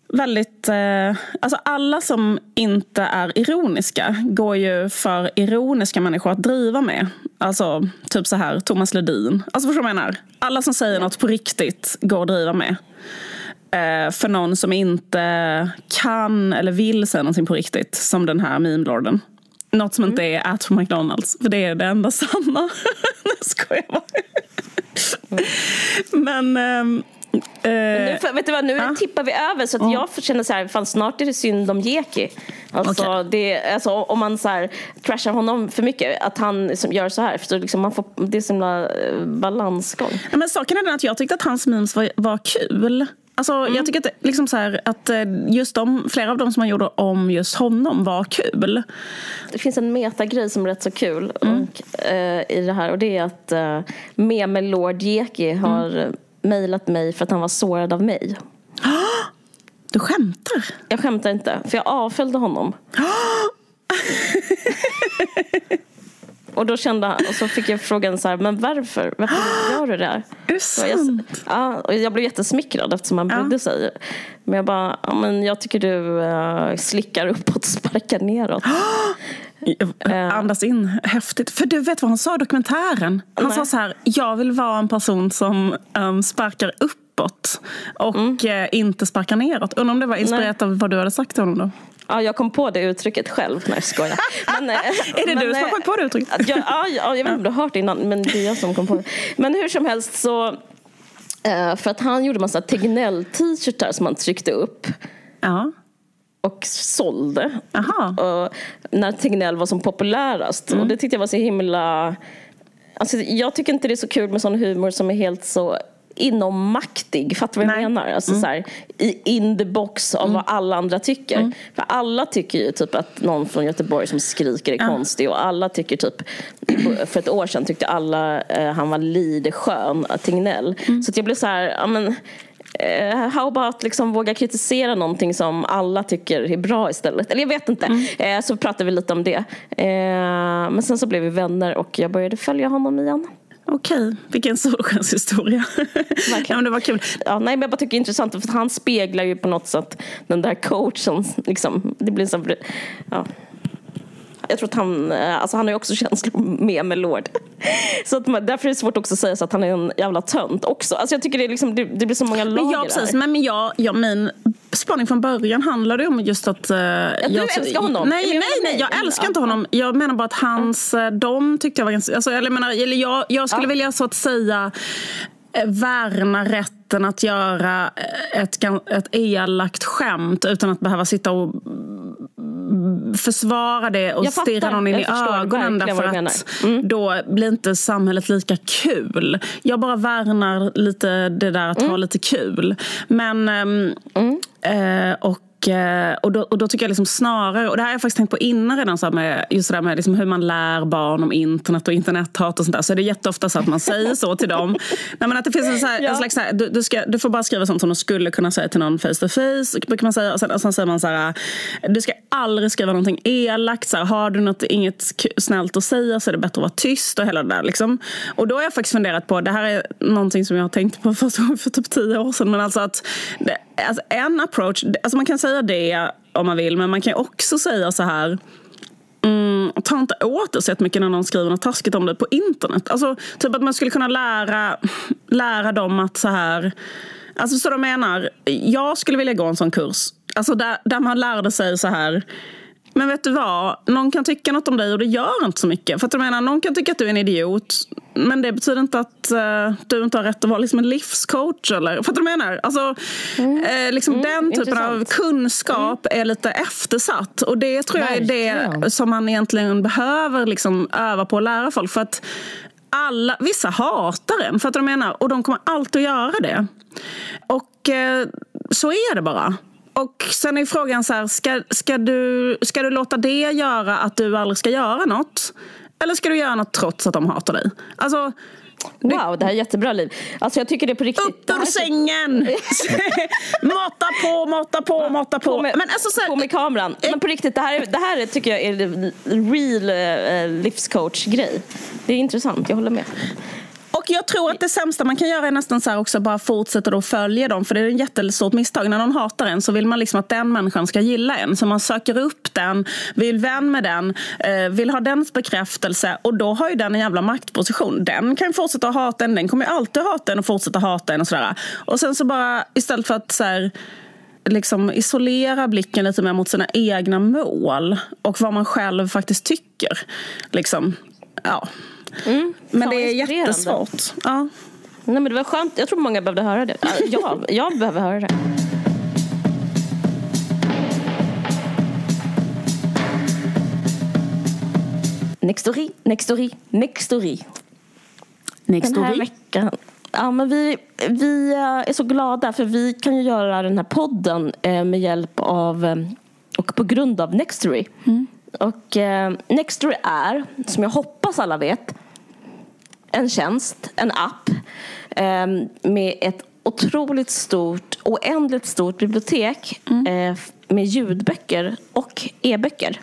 väldigt... Eh, alltså alla som inte är ironiska går ju för ironiska människor att driva med. Alltså typ så här, Thomas Ledin. Alltså förstår du vad jag menar? Alla som säger något på riktigt går att driva med. Eh, för någon som inte kan eller vill säga någonting på riktigt. Som den här meme-lorden. Något som inte är at McDonalds. För det är det enda sanna. Nej, skojar bara. Men... ehm, eh, Nu, för, vet du vad, nu Ja. tippar vi över så att jag känner så här, fan snart är det synd om Jeki. Alltså, det, alltså, om man så här, trashar honom för mycket, att han som gör så här. För liksom man får, det är så himla eh, balansgång. Ja, men saken är den att jag tyckte att hans memes var, var kul. Alltså, Mm. Jag tycker att, liksom så här, att eh, just de, flera av dem som han gjorde om just honom var kul. Det finns en metagrej som är rätt så kul Mm. och, eh, i det här och det är att eh, Meme Lord Jeki har Mm. Mejlat mig för att han var sårad av mig. Du skämtar? Jag skämtar inte, för jag avföljde honom. Och då kände han, och så fick jag frågan så här, men varför? Varför gör du det här? Är det Och jag, sant? ja, och jag blev jättesmickrad eftersom han brydde sig. Men jag bara, ja, men jag tycker du uh, slickar uppåt och sparkar neråt. Jag Andas in häftigt. För du vet vad han sa i dokumentären? Han Nej. sa så här, jag vill vara en person som um, sparkar uppåt och Mm. eh, inte sparkar neråt. Undrar om det var inspirerat av vad du hade sagt till honom då? Ja, jag kom på det uttrycket själv. Nej, jag skojar. Men, eh, Är det men, du som har eh, kommit på det uttrycket? Jag, ja, ja, jag vet inte om du har hört det innan, men det är jag som kom på det. Men hur som helst så... eh, För att han gjorde massa Tegnell-t-shirtar som han tryckte upp Ja. och sålde. Och när Tegnell var som populärast. Och det tyckte jag var så himla... Alltså, jag tycker inte det är så kul med sån humor som är helt så inommaktig. Fattar du vad jag Nej. menar? Alltså, så här, i, in the box av vad alla andra tycker. För alla tycker ju typ att någon från Göteborg som skriker är konstig. Och alla tycker typ... För ett år sedan tyckte alla eh, han var lite skön, Tegnell. Så att jag blev så här... Ja, men, Eh, how about liksom våga kritisera någonting som alla tycker är bra istället? Eller jag vet inte. Eh, så pratade vi lite om det. Eh, men sen så blev vi vänner och jag började följa honom igen. Okej, vilken solskenshistoria. ja, men det var kul. Ja, nej, men jag bara tycker det är intressant för att han speglar ju på något sätt den där coachen. Liksom, det blir så, ja. Jag tror att han, eh, alltså han har ju också känslor med Melord. Så att därför är det svårt också att säga så att han är en jävla tönt också. Alltså jag tycker det, är liksom, det, det blir så många lager Men ja, precis. Men, men jag, jag, min spaning från början handlade om just att... Uh, du älskar honom. Nej, Jag nej, nej, jag älskar Ja. inte honom. Jag menar bara att hans... eh, De tyckte jag var ganska... Alltså, eller, jag, menar, eller jag, jag skulle Ja. vilja så att säga eh, värna rätten att göra ett, ett elakt skämt utan att behöva sitta och mm, försvara det och Jag fattar. stirra någon in Jag i ögonen därför att. Mm. då blir inte samhället lika kul. Jag bara värnar lite det där att Mm. ha lite kul. Men... ehm, eh, och eh, och då, och då tycker jag liksom snarare, och det här har jag faktiskt tänkt på innan redan, så här med, just det där med liksom hur man lär barn om internet och internethat och sånt där. Så är det jätteofta så att man säger så till dem. Nej, men att det finns en, här, Ja. en slags så här, du, du, ska, du får bara skriva sånt som du skulle kunna säga till någon face to face. Brukar man säga. Och, sen, och sen säger man så här, du ska aldrig skriva någonting elakt. Så här, har du något, inget snällt att säga så är det bättre att vara tyst och hela det där. Liksom. Och då har jag faktiskt funderat på, det här är någonting som jag har tänkt på första gången för typ tio år sedan. Men alltså att det, alltså en approach, alltså man kan säga det om man vill, men man kan också säga så här Mm, ta inte åt dig så mycket när någon skriver något taskigt om dig på internet. Alltså, typ att man skulle kunna lära, lära dem att så här... Alltså så de menar, jag skulle vilja gå en sån kurs. Alltså där, där man lärde sig så här... Men vet du vad? Någon kan tycka något om dig och det gör inte så mycket. För att du menar, någon kan tycka att du är en idiot. Men det betyder inte att eh, du inte har rätt att vara liksom en livscoach. Eller, för att du menar? Alltså, eh, liksom den typen av intressant. kunskap är lite eftersatt. Och det tror jag är det Verkligen. som man egentligen behöver liksom öva på att lära folk. För att alla, vissa hatar en, för att de menar, och de kommer alltid att göra det. Och eh, så är det bara. Och sen är frågan så här, ska, ska, du, ska du låta det göra att du aldrig ska göra något? Eller ska du göra något trots att de hatar dig? Alltså, Wow, det här är jättebra liv. Alltså jag tycker det är på riktigt. upp ur sängen! mata på, mata på, mata på. På med, Men alltså, så här, på med kameran. Men på riktigt, det här, är- det här är, tycker jag är real eh, livscoach-grej. Det är intressant, jag håller med. Och jag tror att det sämsta man kan göra är nästan så här också bara fortsätta då följa dem. För det är ett jättestort misstag. När någon hatar en så vill man liksom att den människan ska gilla en. Så man söker upp den, vill vän med den, eh, vill ha dens bekräftelse. Och då har ju den en jävla maktposition. Den kan fortsätta hata en, den kommer ju alltid hata en och fortsätta hata en och sådär. Och sen så bara istället för att så här, liksom isolera blicken lite mer mot sina egna mål och vad man själv faktiskt tycker. Liksom, ja. Men Fan, det är jättesvårt. Ja. Nej, men det var skönt. Jag tror många behövde höra det. Ja, Jag, jag behöver höra det. Nextory, Nextory, Nextory. Next Den här veckan. Ja, men vi, vi eh, är så glada för vi kan ju göra den här podden eh, med hjälp av eh, och på grund av Nextory. Och eh, Nextory är, som jag hoppas alla vet, en tjänst, en app eh, med ett otroligt stort, oändligt stort bibliotek eh, med ljudböcker och e-böcker.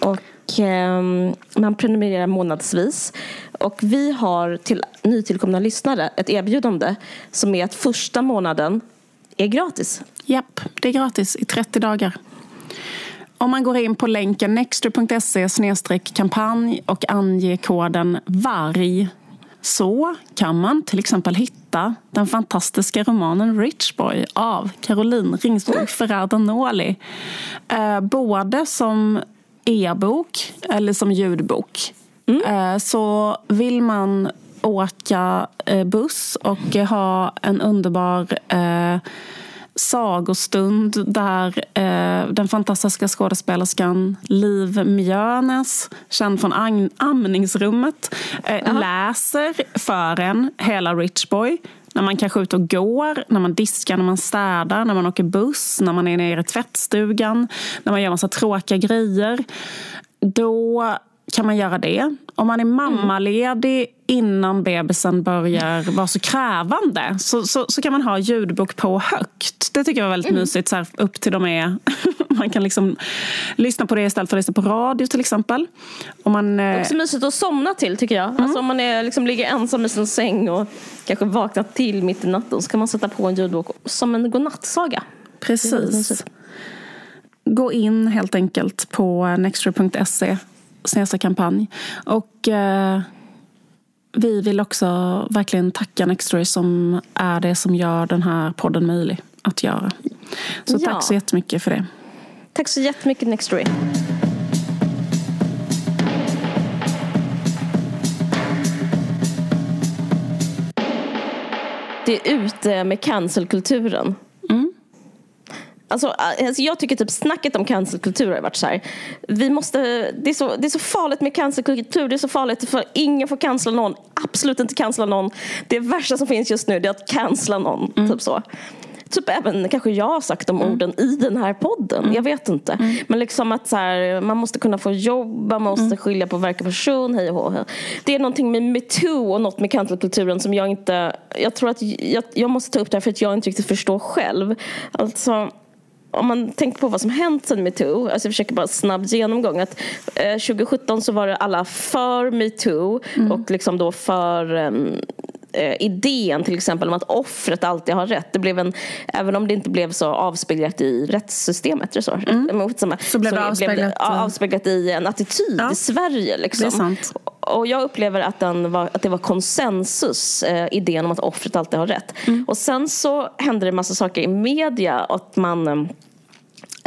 Och ehm, man prenumererar månadsvis. Och vi har till nytillkomna lyssnare ett erbjudande som är att första månaden är gratis. Japp, det är gratis i 30 dagar. Om man går in på länken nextry.se kampanj och anger koden VARG så kan man till exempel hitta den fantastiska romanen Rich Boy av Caroline Ringsborg Ferrada-Noli. Eh, både som e-bok eller som ljudbok. Eh, så vill man åka eh, buss och ha en underbar sagostund där eh, den fantastiska skådespelerskan Liv Mjönes, känd från Am- Amningsrummet, eh, läser för en hela Rich Boy. När man kanske är ute och går, när man diskar, när man städar, när man åker buss, när man är nere i tvättstugan, när man gör massa tråkiga grejer. Då kan man göra det. Om man är mammaledig innan bebisen börjar vara så krävande så, så, så kan man ha ljudbok på högt. Det tycker jag var väldigt mysigt. Så här, upp till de är... man kan liksom lyssna på det istället för att lyssna på radio till exempel. Om man, eh, Också mysigt att somna till tycker jag. Alltså om man är, liksom, ligger ensam i sin säng och kanske vaknar till mitt i natten så kan man sätta på en ljudbok som en godnattsaga. Precis. Gå in helt enkelt på nextry.se snedstreck kampanj. Och eh, vi vill också verkligen tacka Nextory som är det som gör den här podden möjlig att göra. Så Ja. tack så jättemycket för det. Tack så jättemycket Nextory. Det är ute med cancelkulturen. Alltså, alltså jag tycker typ snacket om cancelkultur har varit så här. Vi måste, det, är så, det är så farligt med cancelkultur. Det är så farligt för ingen får cancella någon. Absolut inte cancella någon. Det värsta som finns just nu är att cancella någon. Typ så. Typ även kanske jag har sagt de orden i den här podden. Jag vet inte. Men liksom att så här, man måste kunna få jobba, man måste skilja på verk och person. Hej och hå. Det är någonting med metoo och något med cancelkulturen som jag inte... Jag tror att jag, jag måste ta upp det här för att jag inte riktigt förstår själv. Alltså om man tänker på vad som hänt sen metoo, alltså jag försöker bara snabb genomgång. Att, eh, 2017 så var det alla för metoo och liksom då för ehm, eh, idén till exempel om att offret alltid har rätt. Det blev en, även om det inte blev så avspeglat i rättssystemet. Det så? Mm. Så blev det avspeglat, ja, eh, avspeglat i en attityd Ja. i Sverige. Liksom. Det. Och jag upplever att, den var, att det var konsensus, eh, idén om att offret alltid har rätt. Mm. Och sen så hände det massa saker i media. Att man eh,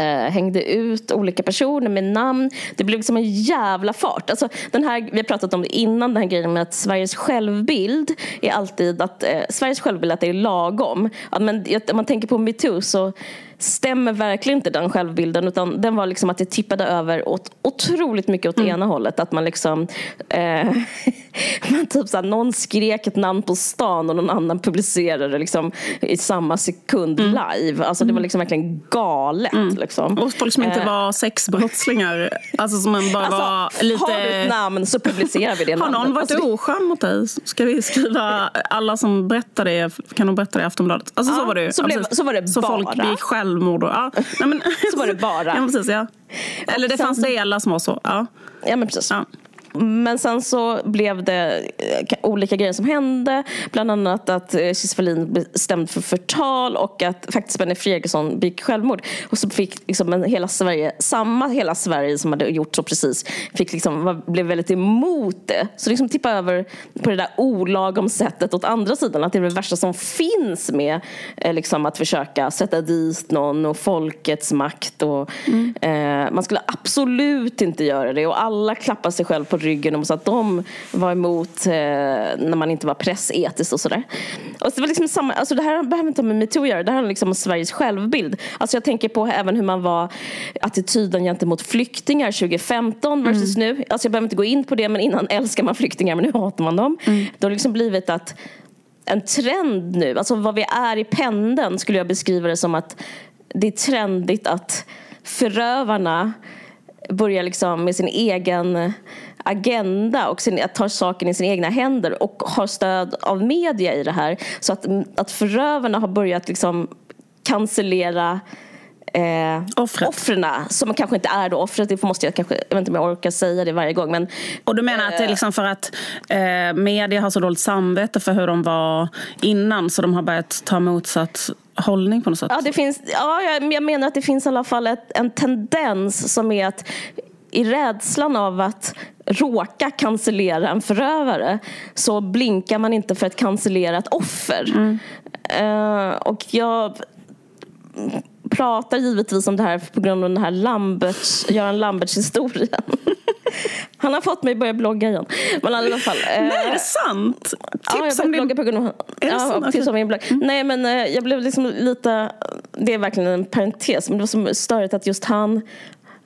Eh, hängde ut olika personer med namn. Det blev liksom en jävla fart. Alltså, den här, vi har pratat om det innan, den här grejen med att Sveriges självbild är alltid att eh, Sveriges självbild att det är lagom. Att, men, om man tänker på metoo så stämmer verkligen inte den självbilden utan den var liksom att det tippade över åt, otroligt mycket åt ena hållet. Att man liksom eh, men typ så här, någon skrek ett namn på stan och någon annan publicerade liksom, i samma sekund live. Alltså det var liksom verkligen galet. Liksom. Och folk som inte Eh, var sexbrottslingar. Alltså som en bara Alltså, var lite... Har du ett namn så publicerar vi det Har namnet. någon varit Alltså, oskön mot dig? Ska vi skriva alla som berättar det, kan de berätta det i Aftonbladet? Alltså så Ja, var det ju. så blev- så var det Så folk bara. begick självmord och, ja. Nej, men, Så var det bara. Ja, precis, ja. Eller det sen- fanns delar som var så. Ja. Ja men precis. Ja. Men sen så blev det eh, olika grejer som hände. Bland annat att eh, Cissi Wallin blev stämd för förtal och att faktiskt Benny Fredriksson begick självmord. Och så fick liksom en, hela Sverige, samma hela Sverige som hade gjort så precis, fick liksom, blev väldigt emot det. Så liksom tippa över på det där olagom sättet åt andra sidan. Att det är det värsta som finns med eh, liksom, att försöka sätta dit någon och folkets makt. Och, eh, man skulle absolut inte göra det. Och alla klappar sig själv på ryggen och sa att de var emot eh, när man inte var pressetisk och sådär. Och det, var liksom samma, alltså det här behöver inte ha med metoo att göra. Det här handlar liksom om Sveriges självbild. Alltså jag tänker på även hur man var attityden gentemot flyktingar 2015 versus nu. Alltså jag behöver inte gå in på det men innan älskar man flyktingar men nu hatar man dem. Det har liksom blivit att en trend nu, alltså vad vi är i pendeln skulle jag beskriva det som att det är trendigt att förövarna börjar liksom med sin egen agenda och sin, att ta saken i sina egna händer och har stöd av media i det här. Så att, att förövarna har börjat liksom cancellera eh, Offret. offren som kanske inte är då offret. Det måste jag kanske, jag vet inte om jag orkar säga det varje gång. Men Och du menar att det är liksom för att eh, media har så dåligt samvete för hur de var innan så de har börjat ta motsatt hållning på något sätt? Ja, det finns, ja, jag, jag menar att det finns i alla fall ett, en tendens som är att i rädslan av att råka cancellera en förövare så blinkar man inte för ett offer. Eh, och jag pratar givetvis om det här på grund av den här Lamberts, Göran Lamberts historien. Han har fått mig att börja blogga igen. Men i alla fall. eh, Nej, är det sant? Ja, jag började blogga på grund av ja, sant? tips om min blogg. Nej men eh, jag blev liksom lite, det är verkligen en parentes, men det var så störigt att just han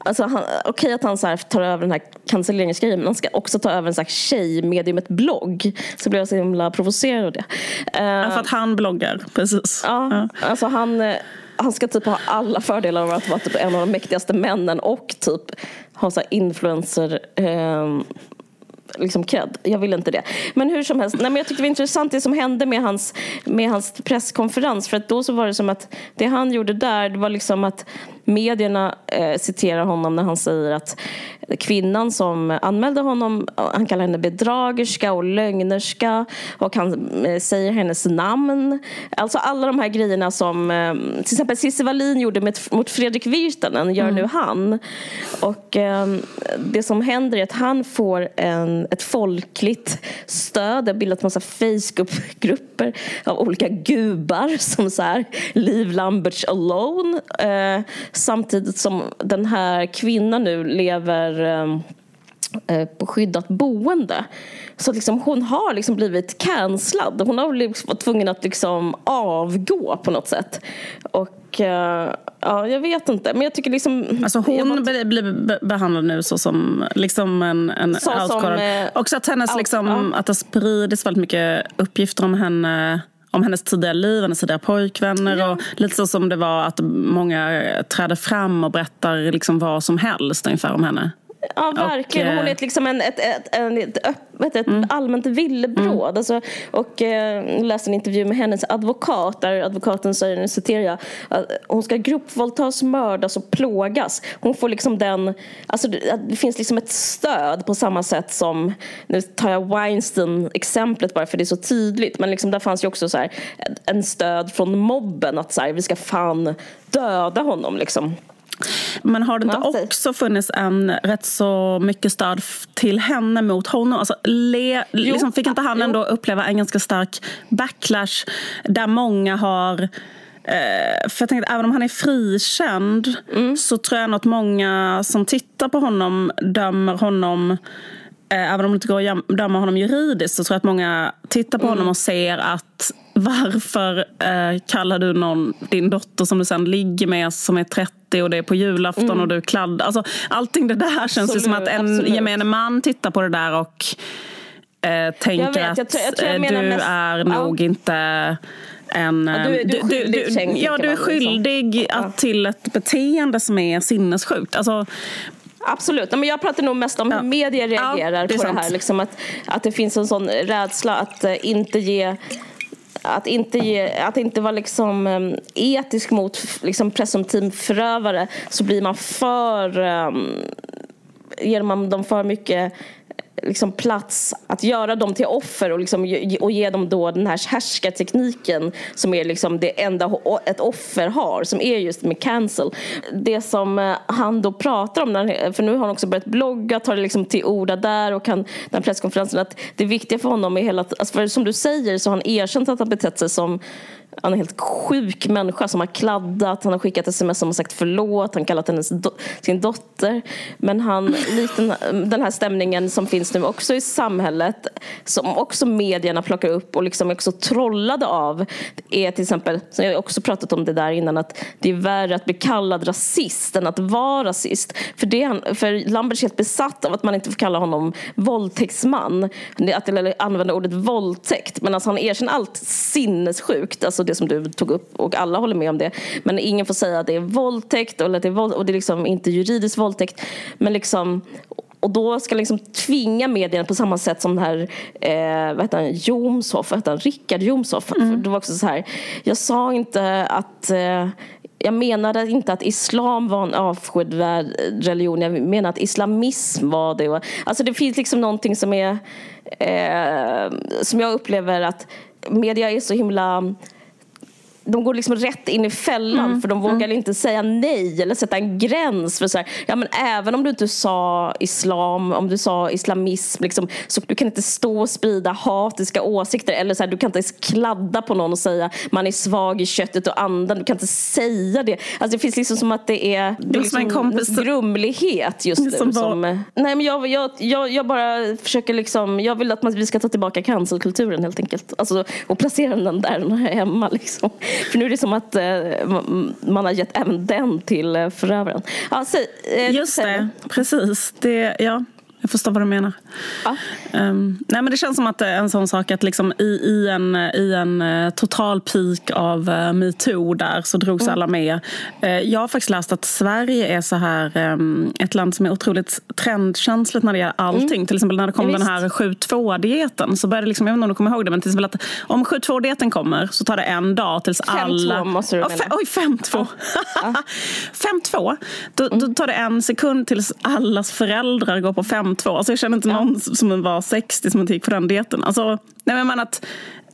Alltså okej att han så här tar över den här cancelleringsgrejen men han ska också ta över en slags tjejmediumet blogg. Så blev jag så himla provocerad av det. Ja, för att han bloggar, precis. Ja, alltså han, han ska typ ha alla fördelar av att vara typ en av de mäktigaste männen och typ ha så här influencer eh, liksom cred. Jag vill inte det. Men hur som helst, nej, men jag tyckte det var intressant det som hände med hans, med hans presskonferens. För att då så var det som att det han gjorde där, det var liksom att medierna eh, citerar honom när han säger att kvinnan som anmälde honom, han kallar henne bedragerska och lögnerska och han eh, säger hennes namn. Alltså alla de här grejerna som eh, till exempel Cissi Wallin gjorde med, mot Fredrik Virtanen, gör nu han. Och eh, det som händer är att han får en, ett folkligt stöd. Det har bildats massa Facebookgrupper av olika gubar som så här Leave Lamberts alone. Samtidigt som den här kvinnan nu lever eh, eh, på skyddat boende. Så att liksom, hon har liksom blivit cancellad. Hon har liksom varit tvungen att liksom avgå på något sätt. Och eh, ja, jag vet inte. Men jag tycker liksom... Alltså hon bara- blir blir be- behandlad nu så som liksom en, en outscorer. eh, Också att, hennes, out- liksom, ja. att det spridits väldigt mycket uppgifter om henne om hennes tidigare liv, hennes tidigare pojkvänner och lite så som det var att många träder fram och berättar liksom vad som helst ungefär om henne. Ja, verkligen. Och, eh, Hon är ett, liksom en, ett, ett, ett, öppet, ett allmänt villebråd. Alltså, och eh, läste en intervju med hennes advokat där advokaten säger, nu citerar jag, att hon ska gruppvåldtas, mördas och plågas. Hon får liksom den, alltså det, det finns liksom ett stöd på samma sätt som, nu tar jag Weinstein-exemplet bara för det är så tydligt, men liksom där fanns ju också så här, en stöd från mobben att så här, vi ska fan döda honom liksom. Men har det inte Ja, också funnits en rätt så mycket stöd till henne mot honom? Alltså, le, liksom fick inte han jo. ändå uppleva en ganska stark backlash där många har eh, för jag tänkte, även om han är frikänd Mm. så tror jag nog att många som tittar på honom dömer honom eh, Även om det inte går att döma honom juridiskt så tror jag att många tittar på Mm. honom och ser att varför eh, kallar du någon, din dotter som du sen ligger med som är 30 och det är på julafton och du kladdar. Alltså, allting det där känns ju som att en Mm. Absolut, gemene man tittar på det där och eh, tänker vet, att jag tror- jag tror jag eh, menar du mest- är ja. nog inte en... Ja, du- eh, du är skyldig, tänker Ja, du är liksom. skyldig att, till ett beteende som är sinnessjukt. Alltså, Absolut. Men jag pratar nog mest om Ja. hur media Ja, reagerar det är på sant. det här. Liksom att, att det finns en sån rädsla att eh, inte ge att inte, ge, att inte vara liksom, em, etisk mot liksom, presumtiv förövare så blir man för um, ger man dem för mycket liksom, plats att göra dem till offer och, liksom, ge- och ge dem då den här härskartekniken som är liksom det enda ett offer har, som är just med cancel. Det som eh, han då pratar om, för nu har han också börjat blogga, tar det liksom till orda där och kan, den här presskonferensen, att det viktiga för honom är hela, alltså för som du säger så har han erkänt att han betett sig som han är en helt sjuk människa som har kladdat, han har skickat sms som har sagt förlåt, han kallat henne do- sin dotter. Men han, likt den, här stämningen som finns nu också i samhället, som också medierna plockar upp och liksom också trollade av, är till exempel, som jag också pratat om det där innan, att det är värre att bli kallad rasist än att vara rasist. För, det, är han- för Lambert är helt besatt av att man inte får kalla honom våldtäktsman, att, använda ordet våldtäkt. Men alltså han erkänner allt sinnessjukt, alltså det som du tog upp och alla håller med om det. Men ingen får säga att det är våldtäkt eller att det är våld, och det är liksom inte juridisk våldtäkt. Men liksom och då ska liksom tvinga medierna på samma sätt som den här, eh, vad heter han, Jomshof, vad heter han, Rickard Jomshof. För det var också så här, jag sa inte att eh, jag menade inte att islam var en avskyvärd religion. Jag menar att islamism var det. Alltså det finns liksom någonting som är eh, som jag upplever att media är så himla de går liksom rätt in i fällan Mm, för de vågar inte säga nej eller sätta en gräns. för så här, ja, men Även om du inte sa islam, om du sa islamism, liksom, så du kan inte stå och sprida hatiska åsikter eller så här, du kan inte kladda på någon och säga man är svag i köttet och andan. Du kan inte säga det. Alltså, det finns liksom som att det är, det är en liksom kompis- grumlighet just nu. Som Som var- nej, men jag, jag, jag, jag bara försöker liksom, jag vill att man, vi ska ta tillbaka cancelkulturen helt enkelt. Alltså, och placera den där den här hemma liksom. För nu är det som att eh, man- har gett även den till eh, förövaren. Ja, eh, Just det, precis. Det, ja, jag förstår vad du menar. Ja. Ehm, nej, men det känns som att är en sån sak att liksom i, i en, i en eh, total peak av uh, metoo där så drogs Mm. alla med. Eh, jag har faktiskt läst att Sverige är så här ehm, ett land som är otroligt trendkänsligt när det gäller allting. Till exempel när det kom Mm. Ja, den här 7-2-dieten så började liksom, jag vet inte om du kommer ihåg det, men till exempel att om 7-2-dieten kommer så tar det en dag tills 5-2 alla... måste du mena. fe- Oj, 5-2. 5-2. Då, då tar det en sekund tills allas föräldrar går på 5-2. Alltså jag känner inte någon som var 60 som inte gick på den dieten. Alltså, nej men att,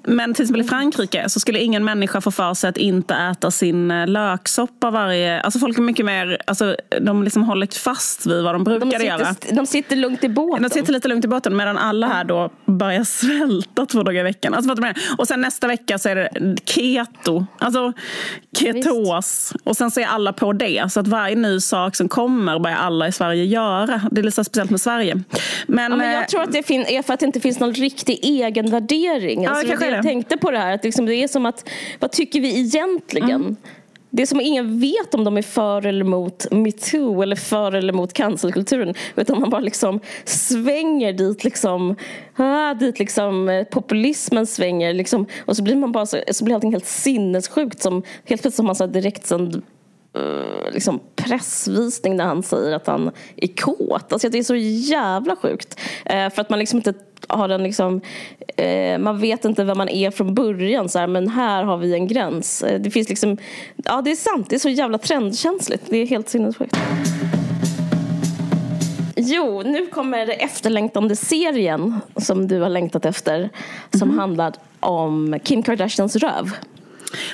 men till exempel i Frankrike så skulle ingen människa få för sig att inte äta sin eh, löksoppa varje... Alltså folk är mycket mer... Alltså, de liksom hållit fast vid vad de De brukade göra. de sitter lugnt i båten. De sitter lite lugnt i båten medan alla här då börjar svälta två dagar i veckan. Alltså, och sen nästa vecka så är det keto. Alltså ketos. Och sen så är alla på det. Så att varje ny sak som kommer börjar alla i Sverige göra. Det är lite så speciellt med Sverige. Men, Ja, men eh, jag tror att det är för att det inte finns någon riktig egenvärdering. Alltså, är jag tänkte på det här, att liksom det är som att, vad tycker vi egentligen? Mm. Det är som att ingen vet om de är för eller emot metoo eller för eller emot cancelkulturen. Utan man bara liksom svänger dit, liksom, ah, dit liksom eh, populismen svänger. Liksom, och så blir man bara så, så blir allting helt sinnessjukt. Som, helt plötsligt har man så liksom pressvisning när han säger att han är kåt. Alltså det är så jävla sjukt. Eh, för att man liksom inte har en liksom, eh, man vet inte vem man är från början så här, men här har vi en gräns. Eh, det finns liksom, ja det är sant, det är så jävla trendkänsligt. Det är helt sinnessjukt. Jo, nu kommer det efterlängtande serien som du har längtat efter. Som handlar om Kim Kardashians röv.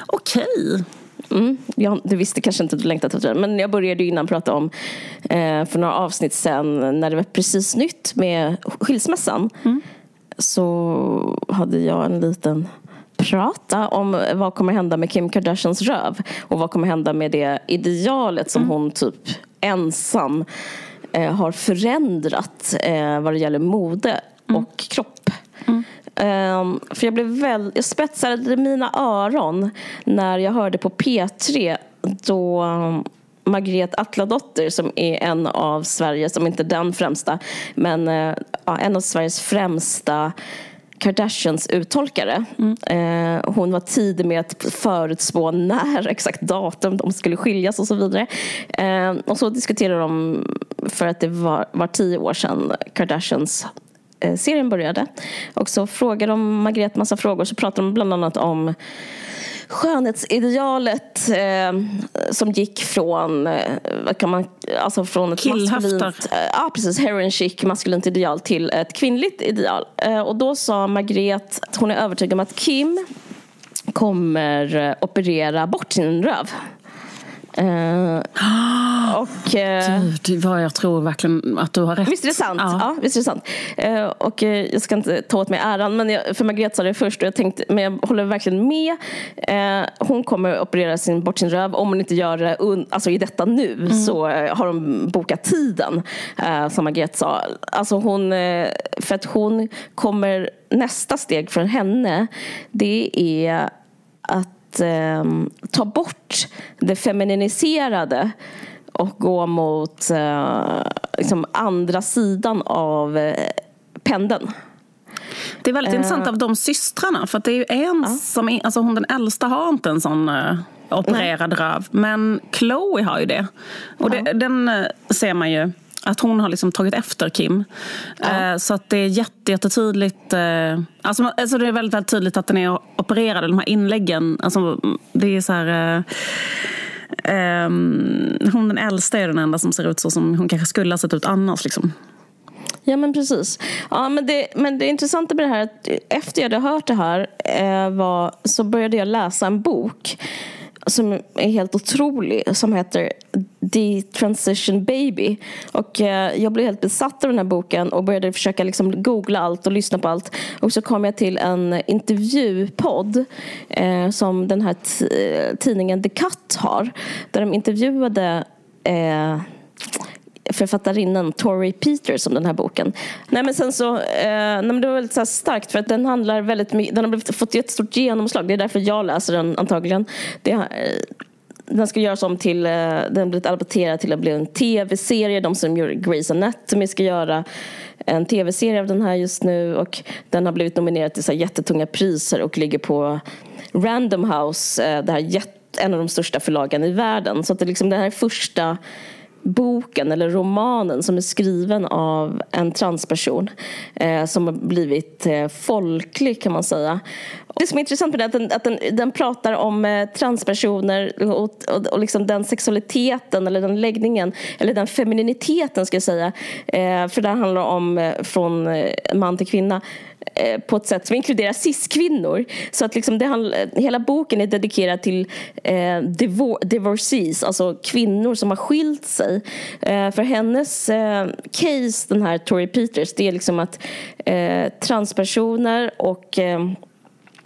Okej. Mm, ja, du visste kanske inte att du längtat efter den. Men jag började ju innan prata om eh, för några avsnitt sen när det var precis nytt med skilsmässan. Så hade jag en liten prata om vad kommer hända med Kim Kardashians röv. Och vad kommer hända med det idealet som hon typ ensam eh, har förändrat eh, vad det gäller mode och kropp. Ehm, för jag blev väl, jag spetsade mina öron när jag hörde på P3 då Margret Atladotter som är en av Sveriges, om inte den främsta, men ja, en av Sveriges främsta Kardashians uttolkare. Mm. Eh, hon var tidig med att förutspå när exakt datum de skulle skiljas och så vidare. Eh, och så diskuterade de för att det var, var tio år sedan Kardashians serien började. Och så frågade de Margret massa frågor. Så pratade de bland annat om skönhetsidealet eh, som gick från, eh, vad kan man, alltså från ett maskulint, eh, ja, precis, heroin chic, maskulint ideal till ett kvinnligt ideal. Eh, och då sa Margret att hon är övertygad om att Kim kommer eh, operera bort sin röv. Uh, och, uh, du, vad jag tror verkligen att du har rätt. Visst är det sant? Ja. ja visst är det sant. Uh, och jag ska inte ta åt mig äran, men jag, för Margrethe sa det först och jag tänkte, men jag håller verkligen med. hon kommer operera sin, bort sin röv. Om hon inte gör det alltså i detta nu mm. så har de bokat tiden, som Margrethe sa. Alltså hon, för att hon kommer, nästa steg för henne, det är att eh, ta bort det femininiserade och gå mot eh, liksom andra sidan av eh, pendeln. Det är väldigt uh, intressant av de systrarna. För det är ju en uh. som är, alltså hon den äldsta har inte en sån uh, opererad Nej. röv. Men Chloe har ju det. Och det, den uh, ser man ju att hon har liksom tagit efter Kim. Ja. Eh, så att det är jättetydligt. Eh, alltså, alltså det är väldigt, väldigt tydligt att den är opererad. De här inläggen. Alltså, det är så här... Um, hon den äldsta är den enda som ser ut så som hon kanske skulle ha sett ut annars. Liksom. Ja men precis. Ja, men, det, men det intressanta med det här att efter jag hade hört det här eh, var, så började jag läsa en bok som är helt otrolig som heter The Transition Baby. Och eh, jag blev helt besatt av den här boken och började försöka liksom googla allt och lyssna på allt. Och så kom jag till en intervjupodd eh, som den här tidningen The Cut har. Där de intervjuade eh, författarinnan Tori Peters om den här boken. Nej, men sen så, eh, nej, men det var väldigt så starkt för att den handlar väldigt mycket, den har fått ett stort genomslag. Det är därför jag läser den antagligen. Det, eh, den ska göras om till, eh, den har blivit adapterad till att bli en tv-serie. De som gör Grey's Anatomy ska göra en tv-serie av den här just nu och den har blivit nominerad till så jättetunga priser och ligger på Random House, eh, det här en av de största förlagen i världen. Så att det, liksom, det här är första boken eller romanen som är skriven av en transperson eh, som har blivit eh, folklig kan man säga. Det som är intressant med det är att den, att den, den pratar om eh, transpersoner och, och, och liksom den sexualiteten eller den läggningen eller den femininiteten ska jag säga. Eh, för det handlar om eh, från eh, man till kvinna eh, på ett sätt som inkluderar cis-kvinnor. Så att liksom det, hela boken är dedikerad till eh, divor divorcees, alltså kvinnor som har skilt sig. Eh, för hennes eh, case, den här Tori Peters, det är liksom att eh, transpersoner och eh,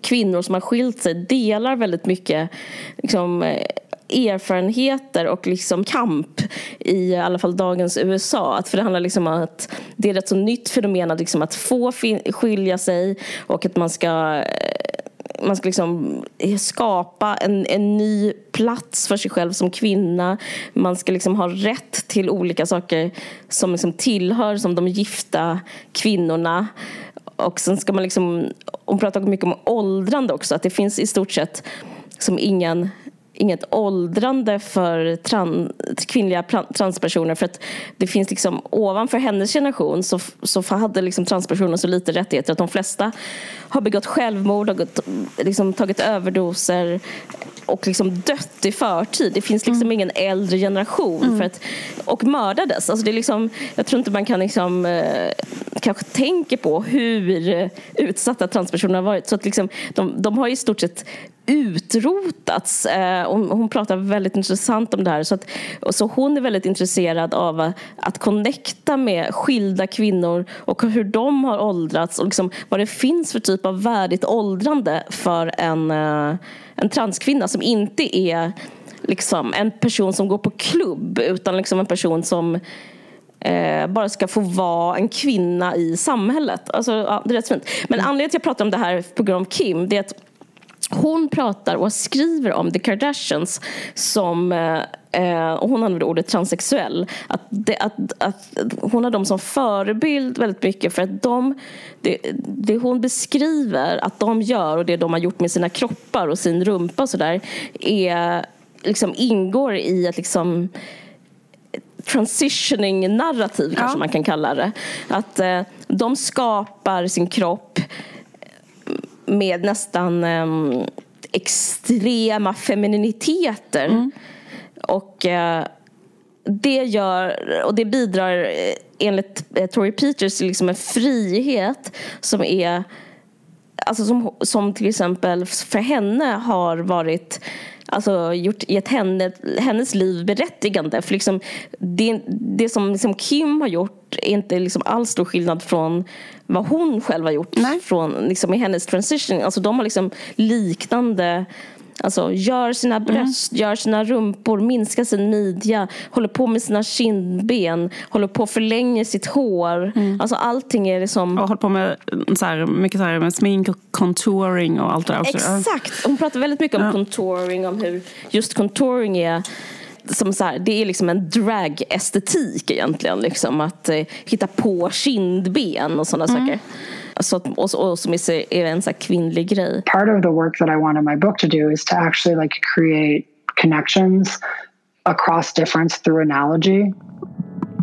kvinnor som har skilt sig delar väldigt mycket liksom, eh, erfarenheter och liksom kamp i alla fall dagens USA. Att för det handlar liksom om att det är ett så nytt fenomen att, liksom att få skilja sig och att man ska eh, man ska liksom skapa en, en ny plats för sig själv som kvinna. Man ska liksom ha rätt till olika saker som liksom tillhör som de gifta kvinnorna. Och sen ska man liksom, hon pratar mycket om åldrande också, att det finns i stort sett som ingen inget åldrande för tran, kvinnliga transpersoner för att det finns liksom ovanför hennes generation så, så hade liksom transpersoner så lite rättigheter att de flesta har begått självmord, har gått, liksom tagit överdoser och liksom dött i förtid. Det finns liksom mm. ingen äldre generation mm. för att, och mördades. Alltså det är liksom, jag tror inte man kan liksom, eh, kanske tänka på hur utsatta transpersoner har varit. Så att liksom, de, de har i stort sett utrotats. Eh, hon pratar väldigt intressant om det här. Så, att, så hon är väldigt intresserad av att connecta med skilda kvinnor och hur de har åldrats och liksom vad det finns för typ av värdigt åldrande för en, eh, en transkvinna som inte är liksom, en person som går på klubb utan liksom en person som eh, bara ska få vara en kvinna i samhället. Alltså, ja, det är rätt fint. Men anledningen till att jag pratar om det här på grund av Kim det är att hon pratar och skriver om The Kardashians som eh, eh, och hon använder ordet transsexuell. Att, det, att, att hon har dem som förebild väldigt mycket för att de, det, det hon beskriver att de gör och det de har gjort med sina kroppar och sin rumpa och sådär liksom ingår i ett liksom transitioning narrativ kanske man kan kalla det. Att eh, de skapar sin kropp med nästan eh, extrema femininiteter. Mm. Och eh, det gör, och det bidrar eh, enligt eh, Tori Peters till liksom en frihet som är Alltså som, som till exempel för henne har varit alltså, gjort, gett henne, hennes liv berättigande. För liksom, det, det som liksom Kim har gjort är inte liksom alls stor skillnad från vad hon själv har gjort från, liksom, i hennes transition. Alltså, de har liksom liknande Alltså gör sina mm. bröst, mm. gör sina rumpor, minskar sin midja, håller på med sina kindben, håller på förlänger sitt hår. Mm. Alltså allting är liksom... Och håller på med, så här, mycket så här, med smink och contouring och allt det där också. Exakt! Hon pratar väldigt mycket om ja. contouring, om hur just contouring är som så här, det är liksom en drag-estetik egentligen. Liksom, att eh, hitta på kindben och sådana mm. saker. Så och, och som är en så kvinnlig grej. Part of the work that I wanted my book to do is to actually like create connections across difference through analogy.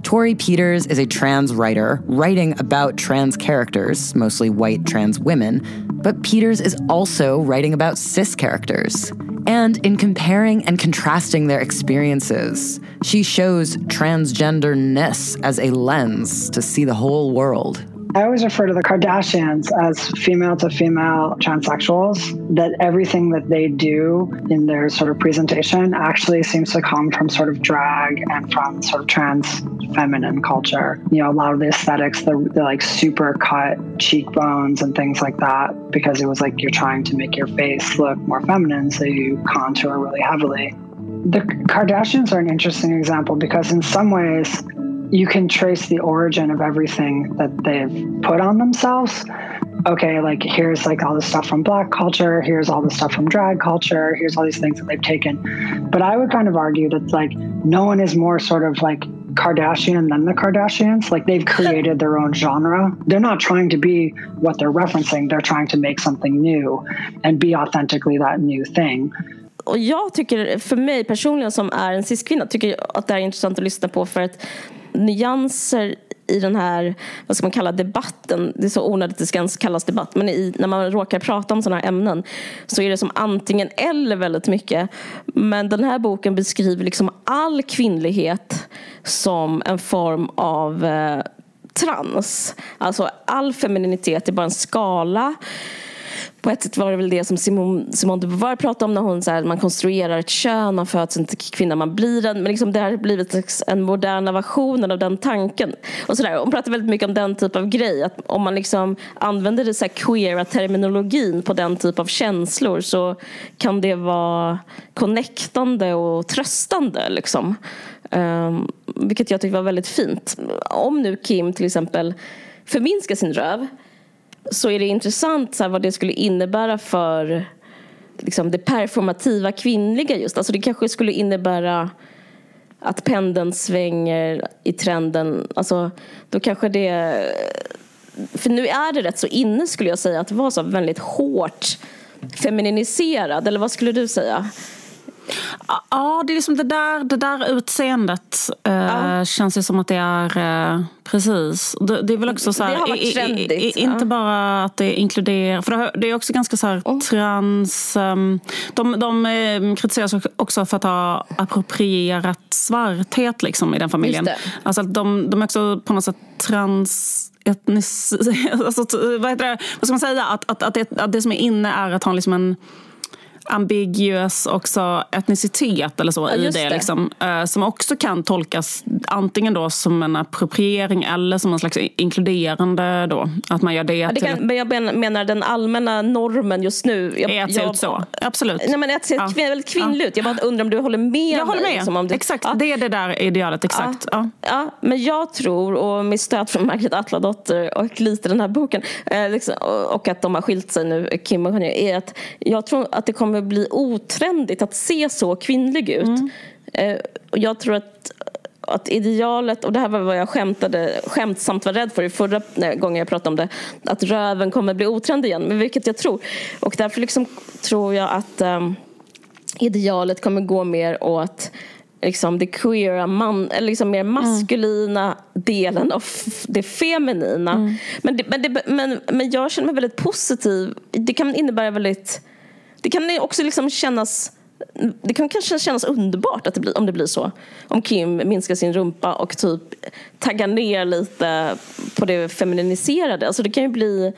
Tori Peters is a trans writer writing about trans characters, mostly white trans women, but Peters is also writing about cis characters. And in comparing and contrasting their experiences, she shows transgenderness as a lens to see the whole world. I always refer to the Kardashians as female to female transsexuals, that everything that they do in their sort of presentation actually seems to come from sort of drag and from sort of trans feminine culture. You know, a lot of the aesthetics, the, the like super cut cheekbones and things like that, because it was like you're trying to make your face look more feminine, so you contour really heavily. The Kardashians are an interesting example because, in some ways, you can trace the origin of everything that they've put on themselves. Okay, like here's like all this stuff from black culture, here's all this stuff from drag culture, here's all these things that they've taken. But I would kind of argue that like no one is more sort of like Kardashian than the Kardashians. Like they've created their own genre. They're not trying to be what they're referencing, they're trying to make something new and be authentically that new thing. Och jag tycker, för mig personligen som är en cis-kvinna, tycker att det är intressant att lyssna på för att nyanser i den här, vad ska man kalla debatten, det är så onödigt att det ska ens kallas debatt, men i, när man råkar prata om sådana här ämnen så är det som antingen eller väldigt mycket. Men den här boken beskriver liksom all kvinnlighet som en form av eh, trans. Alltså all femininitet är bara en skala på ett sätt var det väl det som Simone, Simone de Beauvoir pratade om när hon så här, man konstruerar ett kön, man föds inte kvinna, man blir en. Men liksom det har blivit en moderna version av den tanken. Och så där. Hon pratar väldigt mycket om den typ av grej. Att om man liksom använder det så här queera terminologin på den typ av känslor så kan det vara connectande och tröstande. Liksom. Um, vilket jag tyckte var väldigt fint. Om nu Kim till exempel förminskar sin röv så är det intressant så här, vad det skulle innebära för liksom, det performativa kvinnliga just. Alltså det kanske skulle innebära att pendeln svänger i trenden. Alltså, då kanske det... För nu är det rätt så inne skulle jag säga att vara så väldigt hårt femininiserad. Eller vad skulle du säga? Ja, det är liksom det där, det där utseendet eh, ja. känns ju som att det är eh, precis. Det, det, är väl också så här, det har varit trendigt. I, i, inte bara att det inkluderar, för det är också ganska så här oh. trans... Um, de, de eh, kritiseras också för att ha approprierat svarthet liksom, i den familjen. Alltså, de, de är också på något sätt trans etnisk... Alltså, vad, heter det? vad ska man säga? Att, att, att, det, att det som är inne är att ha liksom en ambiguös också etnicitet eller så ja, i det. det. Liksom, uh, som också kan tolkas antingen då som en appropriering eller som en slags inkluderande då. Att man gör det, ja, det kan, Men jag menar den allmänna normen just nu. Jag, är att se ut så. Absolut. Nej, men att se ja. väldigt kvinnligt ut. Jag bara undrar om du håller med Jag håller med. Liksom, om du, exakt, ja. det är det där idealet. Exakt. Ja. Ja. men jag tror, och med stöd från Margret Atladotter och lite den här boken eh, liksom, och att de har skilt sig nu, Kim och Kanye, är att jag tror att det kommer kommer bli otrendigt att se så kvinnlig ut. Mm. Eh, och jag tror att att idealet, och det här var vad jag skämtade, skämtsamt var rädd för i förra gången jag pratade om det, att röven kommer bli otrend igen, men vilket jag tror. Och därför liksom tror jag att um, idealet kommer gå mer åt liksom det queera, man, eller liksom mer maskulina mm. delen av det feminina. Mm. Men, det, men, det, men, men jag känner mig väldigt positiv. Det kan innebära väldigt... Det kan också liksom kännas det kan kanske kännas underbart att det blir, om det blir så. Om Kim minskar sin rumpa och typ taggar ner lite på det femininiserade. Alltså det kan ju bli...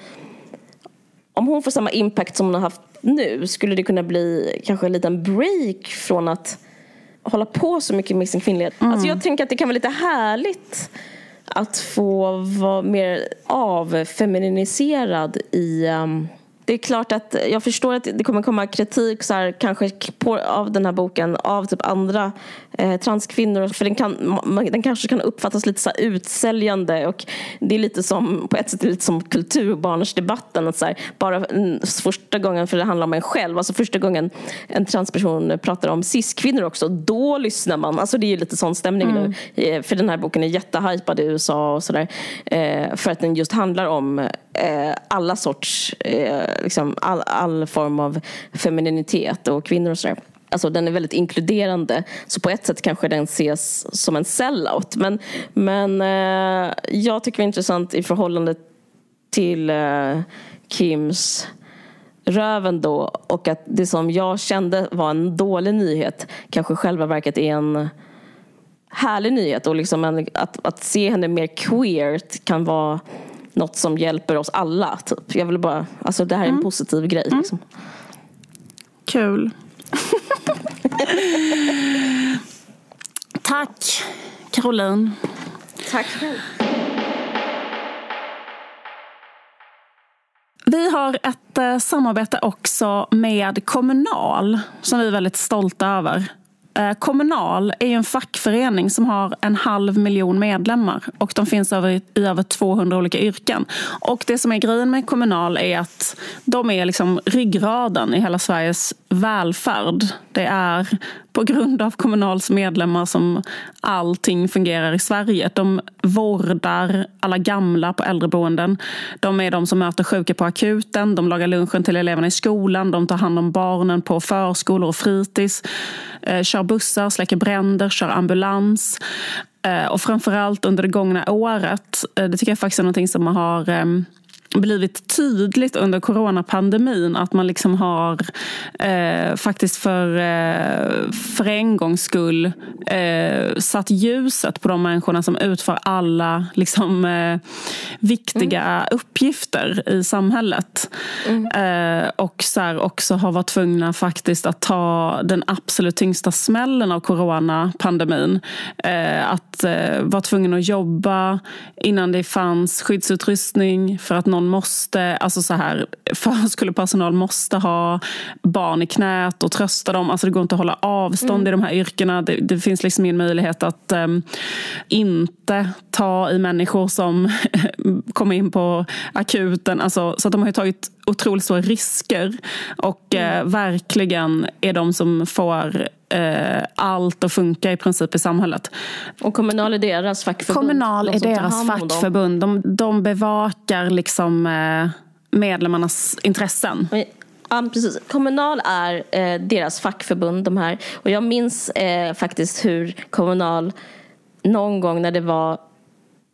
Om hon får samma impact som hon har haft nu skulle det kunna bli kanske en liten break från att hålla på så mycket med sin kvinnlighet. Mm. Alltså jag tänker att det kan vara lite härligt att få vara mer avfeminiserad i um, det är klart att jag förstår att det kommer komma kritik så här, kanske på, av den här boken av typ andra eh, transkvinnor för den, kan, den kanske kan uppfattas lite så utsäljande och det är lite som på ett sätt lite som kulturbarnsdebatten att så här, bara första gången, för det handlar om en själv, alltså första gången en transperson pratar om cis-kvinnor också, då lyssnar man. Alltså det är lite sån stämning mm. nu eh, för den här boken är jättehypad i USA och sådär eh, för att den just handlar om eh, alla sorts eh, liksom all, all form av femininitet och kvinnor och sådär. Alltså den är väldigt inkluderande. Så på ett sätt kanske den ses som en sellout. Men, men eh, jag tycker det är intressant i förhållande till eh, Kims röven då och att det som jag kände var en dålig nyhet kanske själva verket är en härlig nyhet och liksom en, att, att se henne mer queert kan vara något som hjälper oss alla. Typ. Jag vill bara, alltså det här är en mm. positiv grej. Mm. Liksom. Kul. Tack Caroline. Tack själv. Vi har ett eh, samarbete också med Kommunal som vi är väldigt stolta över. Eh, Kommunal är en fackförening som har en halv miljon medlemmar och de finns över, i över 200 olika yrken. Och det som är grejen med Kommunal är att de är liksom ryggraden i hela Sveriges välfärd. Det är på grund av Kommunals medlemmar som allting fungerar i Sverige. De vårdar alla gamla på äldreboenden. De är de som möter sjuka på akuten. De lagar lunchen till eleverna i skolan. De tar hand om barnen på förskolor och fritids. Eh, kör bussar, släcker bränder, kör ambulans. Eh, och framförallt under det gångna året, eh, det tycker jag faktiskt är någonting som har ehm, blivit tydligt under coronapandemin att man liksom har eh, faktiskt för, eh, för en gångs skull eh, satt ljuset på de människorna som utför alla liksom, eh, viktiga mm. uppgifter i samhället. Mm. Eh, och så här, också har varit tvungna faktiskt att ta den absolut tyngsta smällen av coronapandemin. Eh, att vara tvungen att jobba innan det fanns skyddsutrustning för att någon någon måste, alltså så här, förskolepersonal måste ha barn i knät och trösta dem. Alltså det går inte att hålla avstånd mm. i de här yrkena. Det, det finns liksom ingen möjlighet att um, inte ta i människor som kommer in på akuten. Alltså, så de har tagit otroligt stora risker och eh, mm. eh, verkligen är de som får eh, allt att funka i princip i samhället. Och Kommunal är deras fackförbund? Kommunal är deras fackförbund. De, de bevakar liksom eh, medlemmarnas intressen. Ja, precis. Kommunal är eh, deras fackförbund, de här. Och jag minns eh, faktiskt hur Kommunal någon gång när det var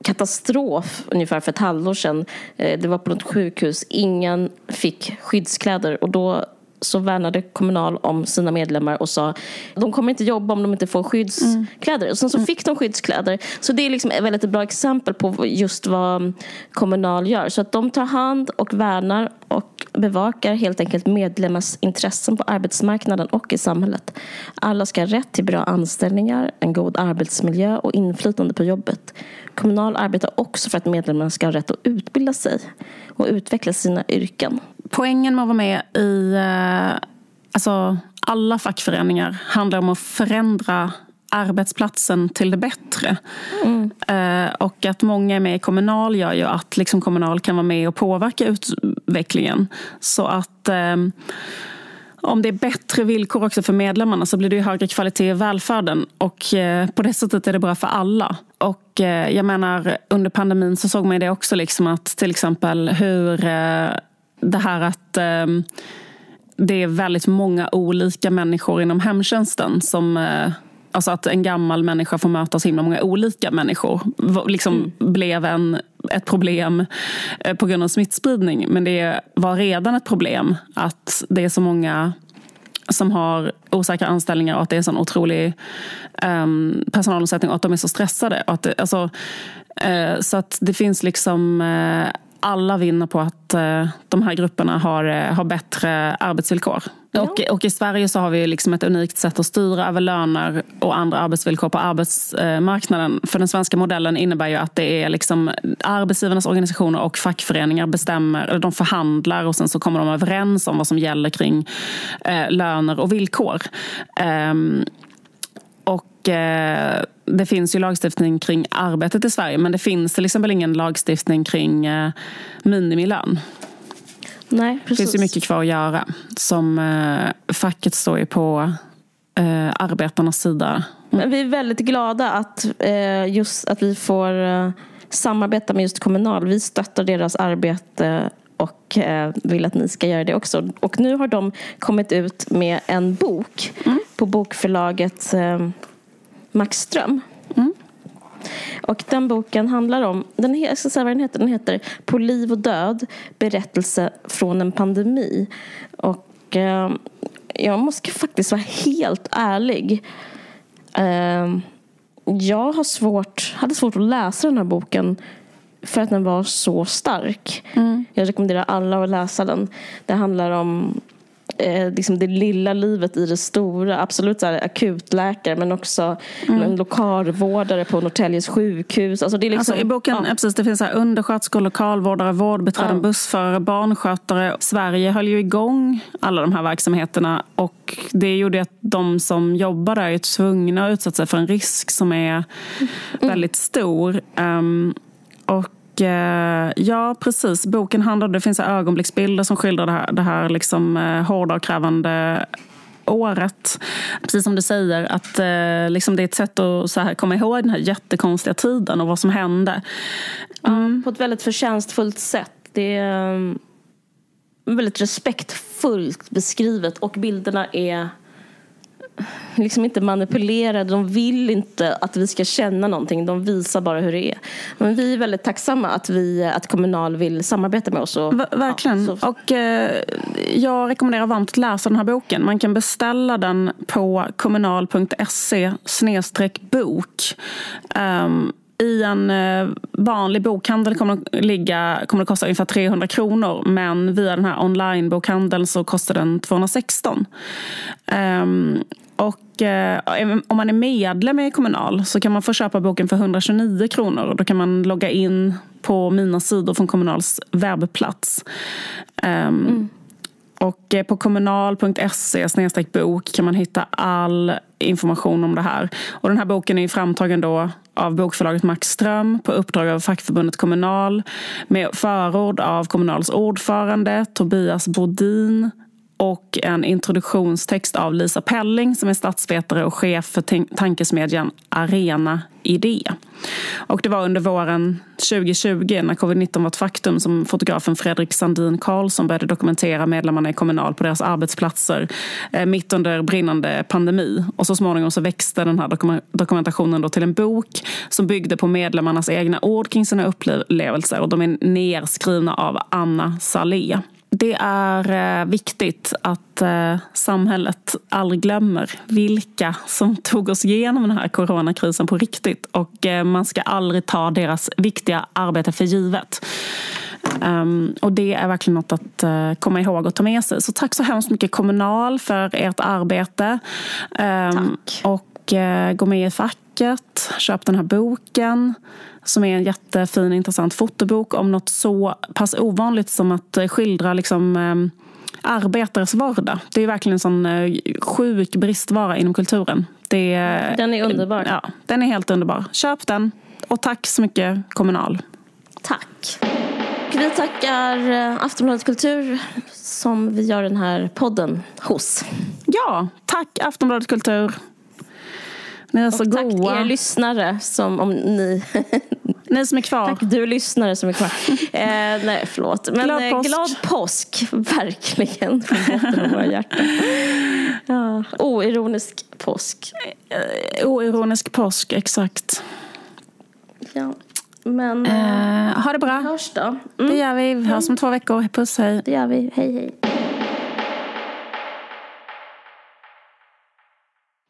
katastrof ungefär för ett halvår sedan. Eh, det var på något sjukhus. Ingen fick skyddskläder och då så värnade Kommunal om sina medlemmar och sa de kommer inte jobba om de inte får skyddskläder. Och sen så mm. fick de skyddskläder. Så det är liksom ett väldigt bra exempel på just vad Kommunal gör. Så att de tar hand och värnar och bevakar helt enkelt medlemmars intressen på arbetsmarknaden och i samhället. Alla ska ha rätt till bra anställningar, en god arbetsmiljö och inflytande på jobbet. Kommunal arbetar också för att medlemmarna ska ha rätt att utbilda sig och utveckla sina yrken. Poängen med att vara med i eh, alltså, alla fackföreningar handlar om att förändra arbetsplatsen till det bättre. Mm. Eh, och att många är med i Kommunal gör ju att liksom Kommunal kan vara med och påverka utvecklingen. Så att eh, om det är bättre villkor också för medlemmarna så blir det ju högre kvalitet i välfärden. Och eh, på det sättet är det bra för alla. Och eh, jag menar, under pandemin så såg man det också liksom att till exempel hur eh, det här att ehm, det är väldigt många olika människor inom hemtjänsten som Alltså att en gammal människa får möta så himla många olika människor. Liksom mm. blev en, ett problem eh, på grund av smittspridning. Men det var redan ett problem att det är så många som har osäkra anställningar och att det är en sån otrolig um, personalomsättning och att de är så stressade. Och att det, alltså, uh, så att det finns liksom uh, alla vinner på att uh, de här grupperna har, har bättre arbetsvillkor. Och, och, i Sverige så har vi liksom ett unikt sätt att styra över löner och andra arbetsvillkor på arbetsmarknaden. För den svenska modellen innebär ju att det är liksom arbetsgivarnas organisationer och fackföreningar bestämmer, eller de förhandlar och sen så kommer de överens om vad som gäller kring eh, löner och villkor. Um, och eh, det finns ju lagstiftning kring arbetet i Sverige men det finns till exempel ingen lagstiftning kring eh, minimilön. Nej, precis. Det finns ju mycket kvar att göra. Som eh, facket står ju på eh, arbetarnas sida. Men vi är väldigt glada att, eh, just att vi får eh, samarbeta med just Kommunal. Vi stöttar deras arbete och eh, vill att ni ska göra det också. Och nu har de kommit ut med en bok mm. på bokförlaget eh, Maxström. Mm. Och den boken handlar om, den, jag ska säga vad den heter, den heter På liv och död, berättelse från en pandemi. Och eh, jag måste faktiskt vara helt ärlig. Eh, jag har svårt, hade svårt att läsa den här boken för att den var så stark. Mm. Jag rekommenderar alla att läsa den. Det handlar om eh, liksom det lilla livet i det stora. Absolut så här, akutläkare men också mm. en lokalvårdare på Norrtäljes sjukhus. Alltså det är liksom, alltså I boken ja. precis, det finns så undersköterskor, lokalvårdare, vårdbiträden, ja. bussförare, barnskötare. Sverige höll ju igång alla de här verksamheterna och det gjorde att de som jobbar där är tvungna att utsätta sig för en risk som är mm. väldigt stor. Um, och Eh, ja, precis. Boken handlar, det finns ögonblicksbilder som skildrar det här, det här liksom, eh, hårda och krävande året. Precis som du säger, att eh, liksom det är ett sätt att så här, komma ihåg den här jättekonstiga tiden och vad som hände. Mm. Ja, på ett väldigt förtjänstfullt sätt. Det är väldigt respektfullt beskrivet och bilderna är liksom inte manipulerade. De vill inte att vi ska känna någonting. De visar bara hur det är. Men vi är väldigt tacksamma att, vi, att Kommunal vill samarbeta med oss. Och, verkligen. Ja, och, eh, jag rekommenderar varmt att läsa den här boken. Man kan beställa den på kommunal.se bok. Um, i en eh, vanlig bokhandel kommer det, ligga, kommer det kosta ungefär 300 kronor men via den här onlinebokhandeln så kostar den 216. Um, ehm, och eh, om man är medlem i Kommunal så kan man få köpa boken för 129 kronor. Då kan man logga in på mina sidor från Kommunals webbplats. Um, mm. Och eh, på kommunal.se bok kan man hitta all information om det här. Och den här boken är framtagen då av bokförlaget Max Ström på uppdrag av fackförbundet Kommunal med förord av Kommunals ordförande Tobias Bodin och en introduktionstext av Lisa Pelling som är statsvetare och chef för tankesmedjan Arena Idé. Och det var under våren 2020 när covid-19 var ett faktum som fotografen Fredrik Sandin Karlsson började dokumentera medlemmarna i Kommunal på deras arbetsplatser eh, mitt under brinnande pandemi. Och så småningom så växte den här dokumentationen då till en bok som byggde på medlemmarnas egna ord kring sina upplevelser och de är nerskrivna av Anna Salé det är eh, viktigt att eh, samhället aldrig glömmer vilka som tog oss igenom den här coronakrisen på riktigt och eh, man ska aldrig ta deras viktiga arbete för givet. Um, och det är verkligen något att komma ihåg och ta med sig. Så tack så hemskt mycket Kommunal för ert arbete. Um, tack. Och gå med i facket, köp den här boken som är en jättefin intressant fotobok om något så pass ovanligt som att skildra liksom, eh, arbetares vardag. Det är verkligen en sån eh, sjuk bristvara inom kulturen. Det, den är underbar. Ja, den är helt underbar. Köp den och tack så mycket Kommunal. Tack. vi tackar eh, Aftonbladet Kultur som vi gör den här podden hos. Ja, tack Aftonbladet Kultur. Ni är så Och tack goa. er lyssnare som om ni... Ni som är kvar. tack du lyssnare som är kvar. eh, nej, förlåt. Men Glad glad påsk. glad påsk verkligen. Från botten av våra hjärtan. Ja, oironisk påsk. Eh, Oironisk påsk, exakt. Ja. Men Eh, ha det bra. hörs då. Det Mm, gör vi. Vi hörs om två veckor. Puss, hej. det gör vi. Hej hej.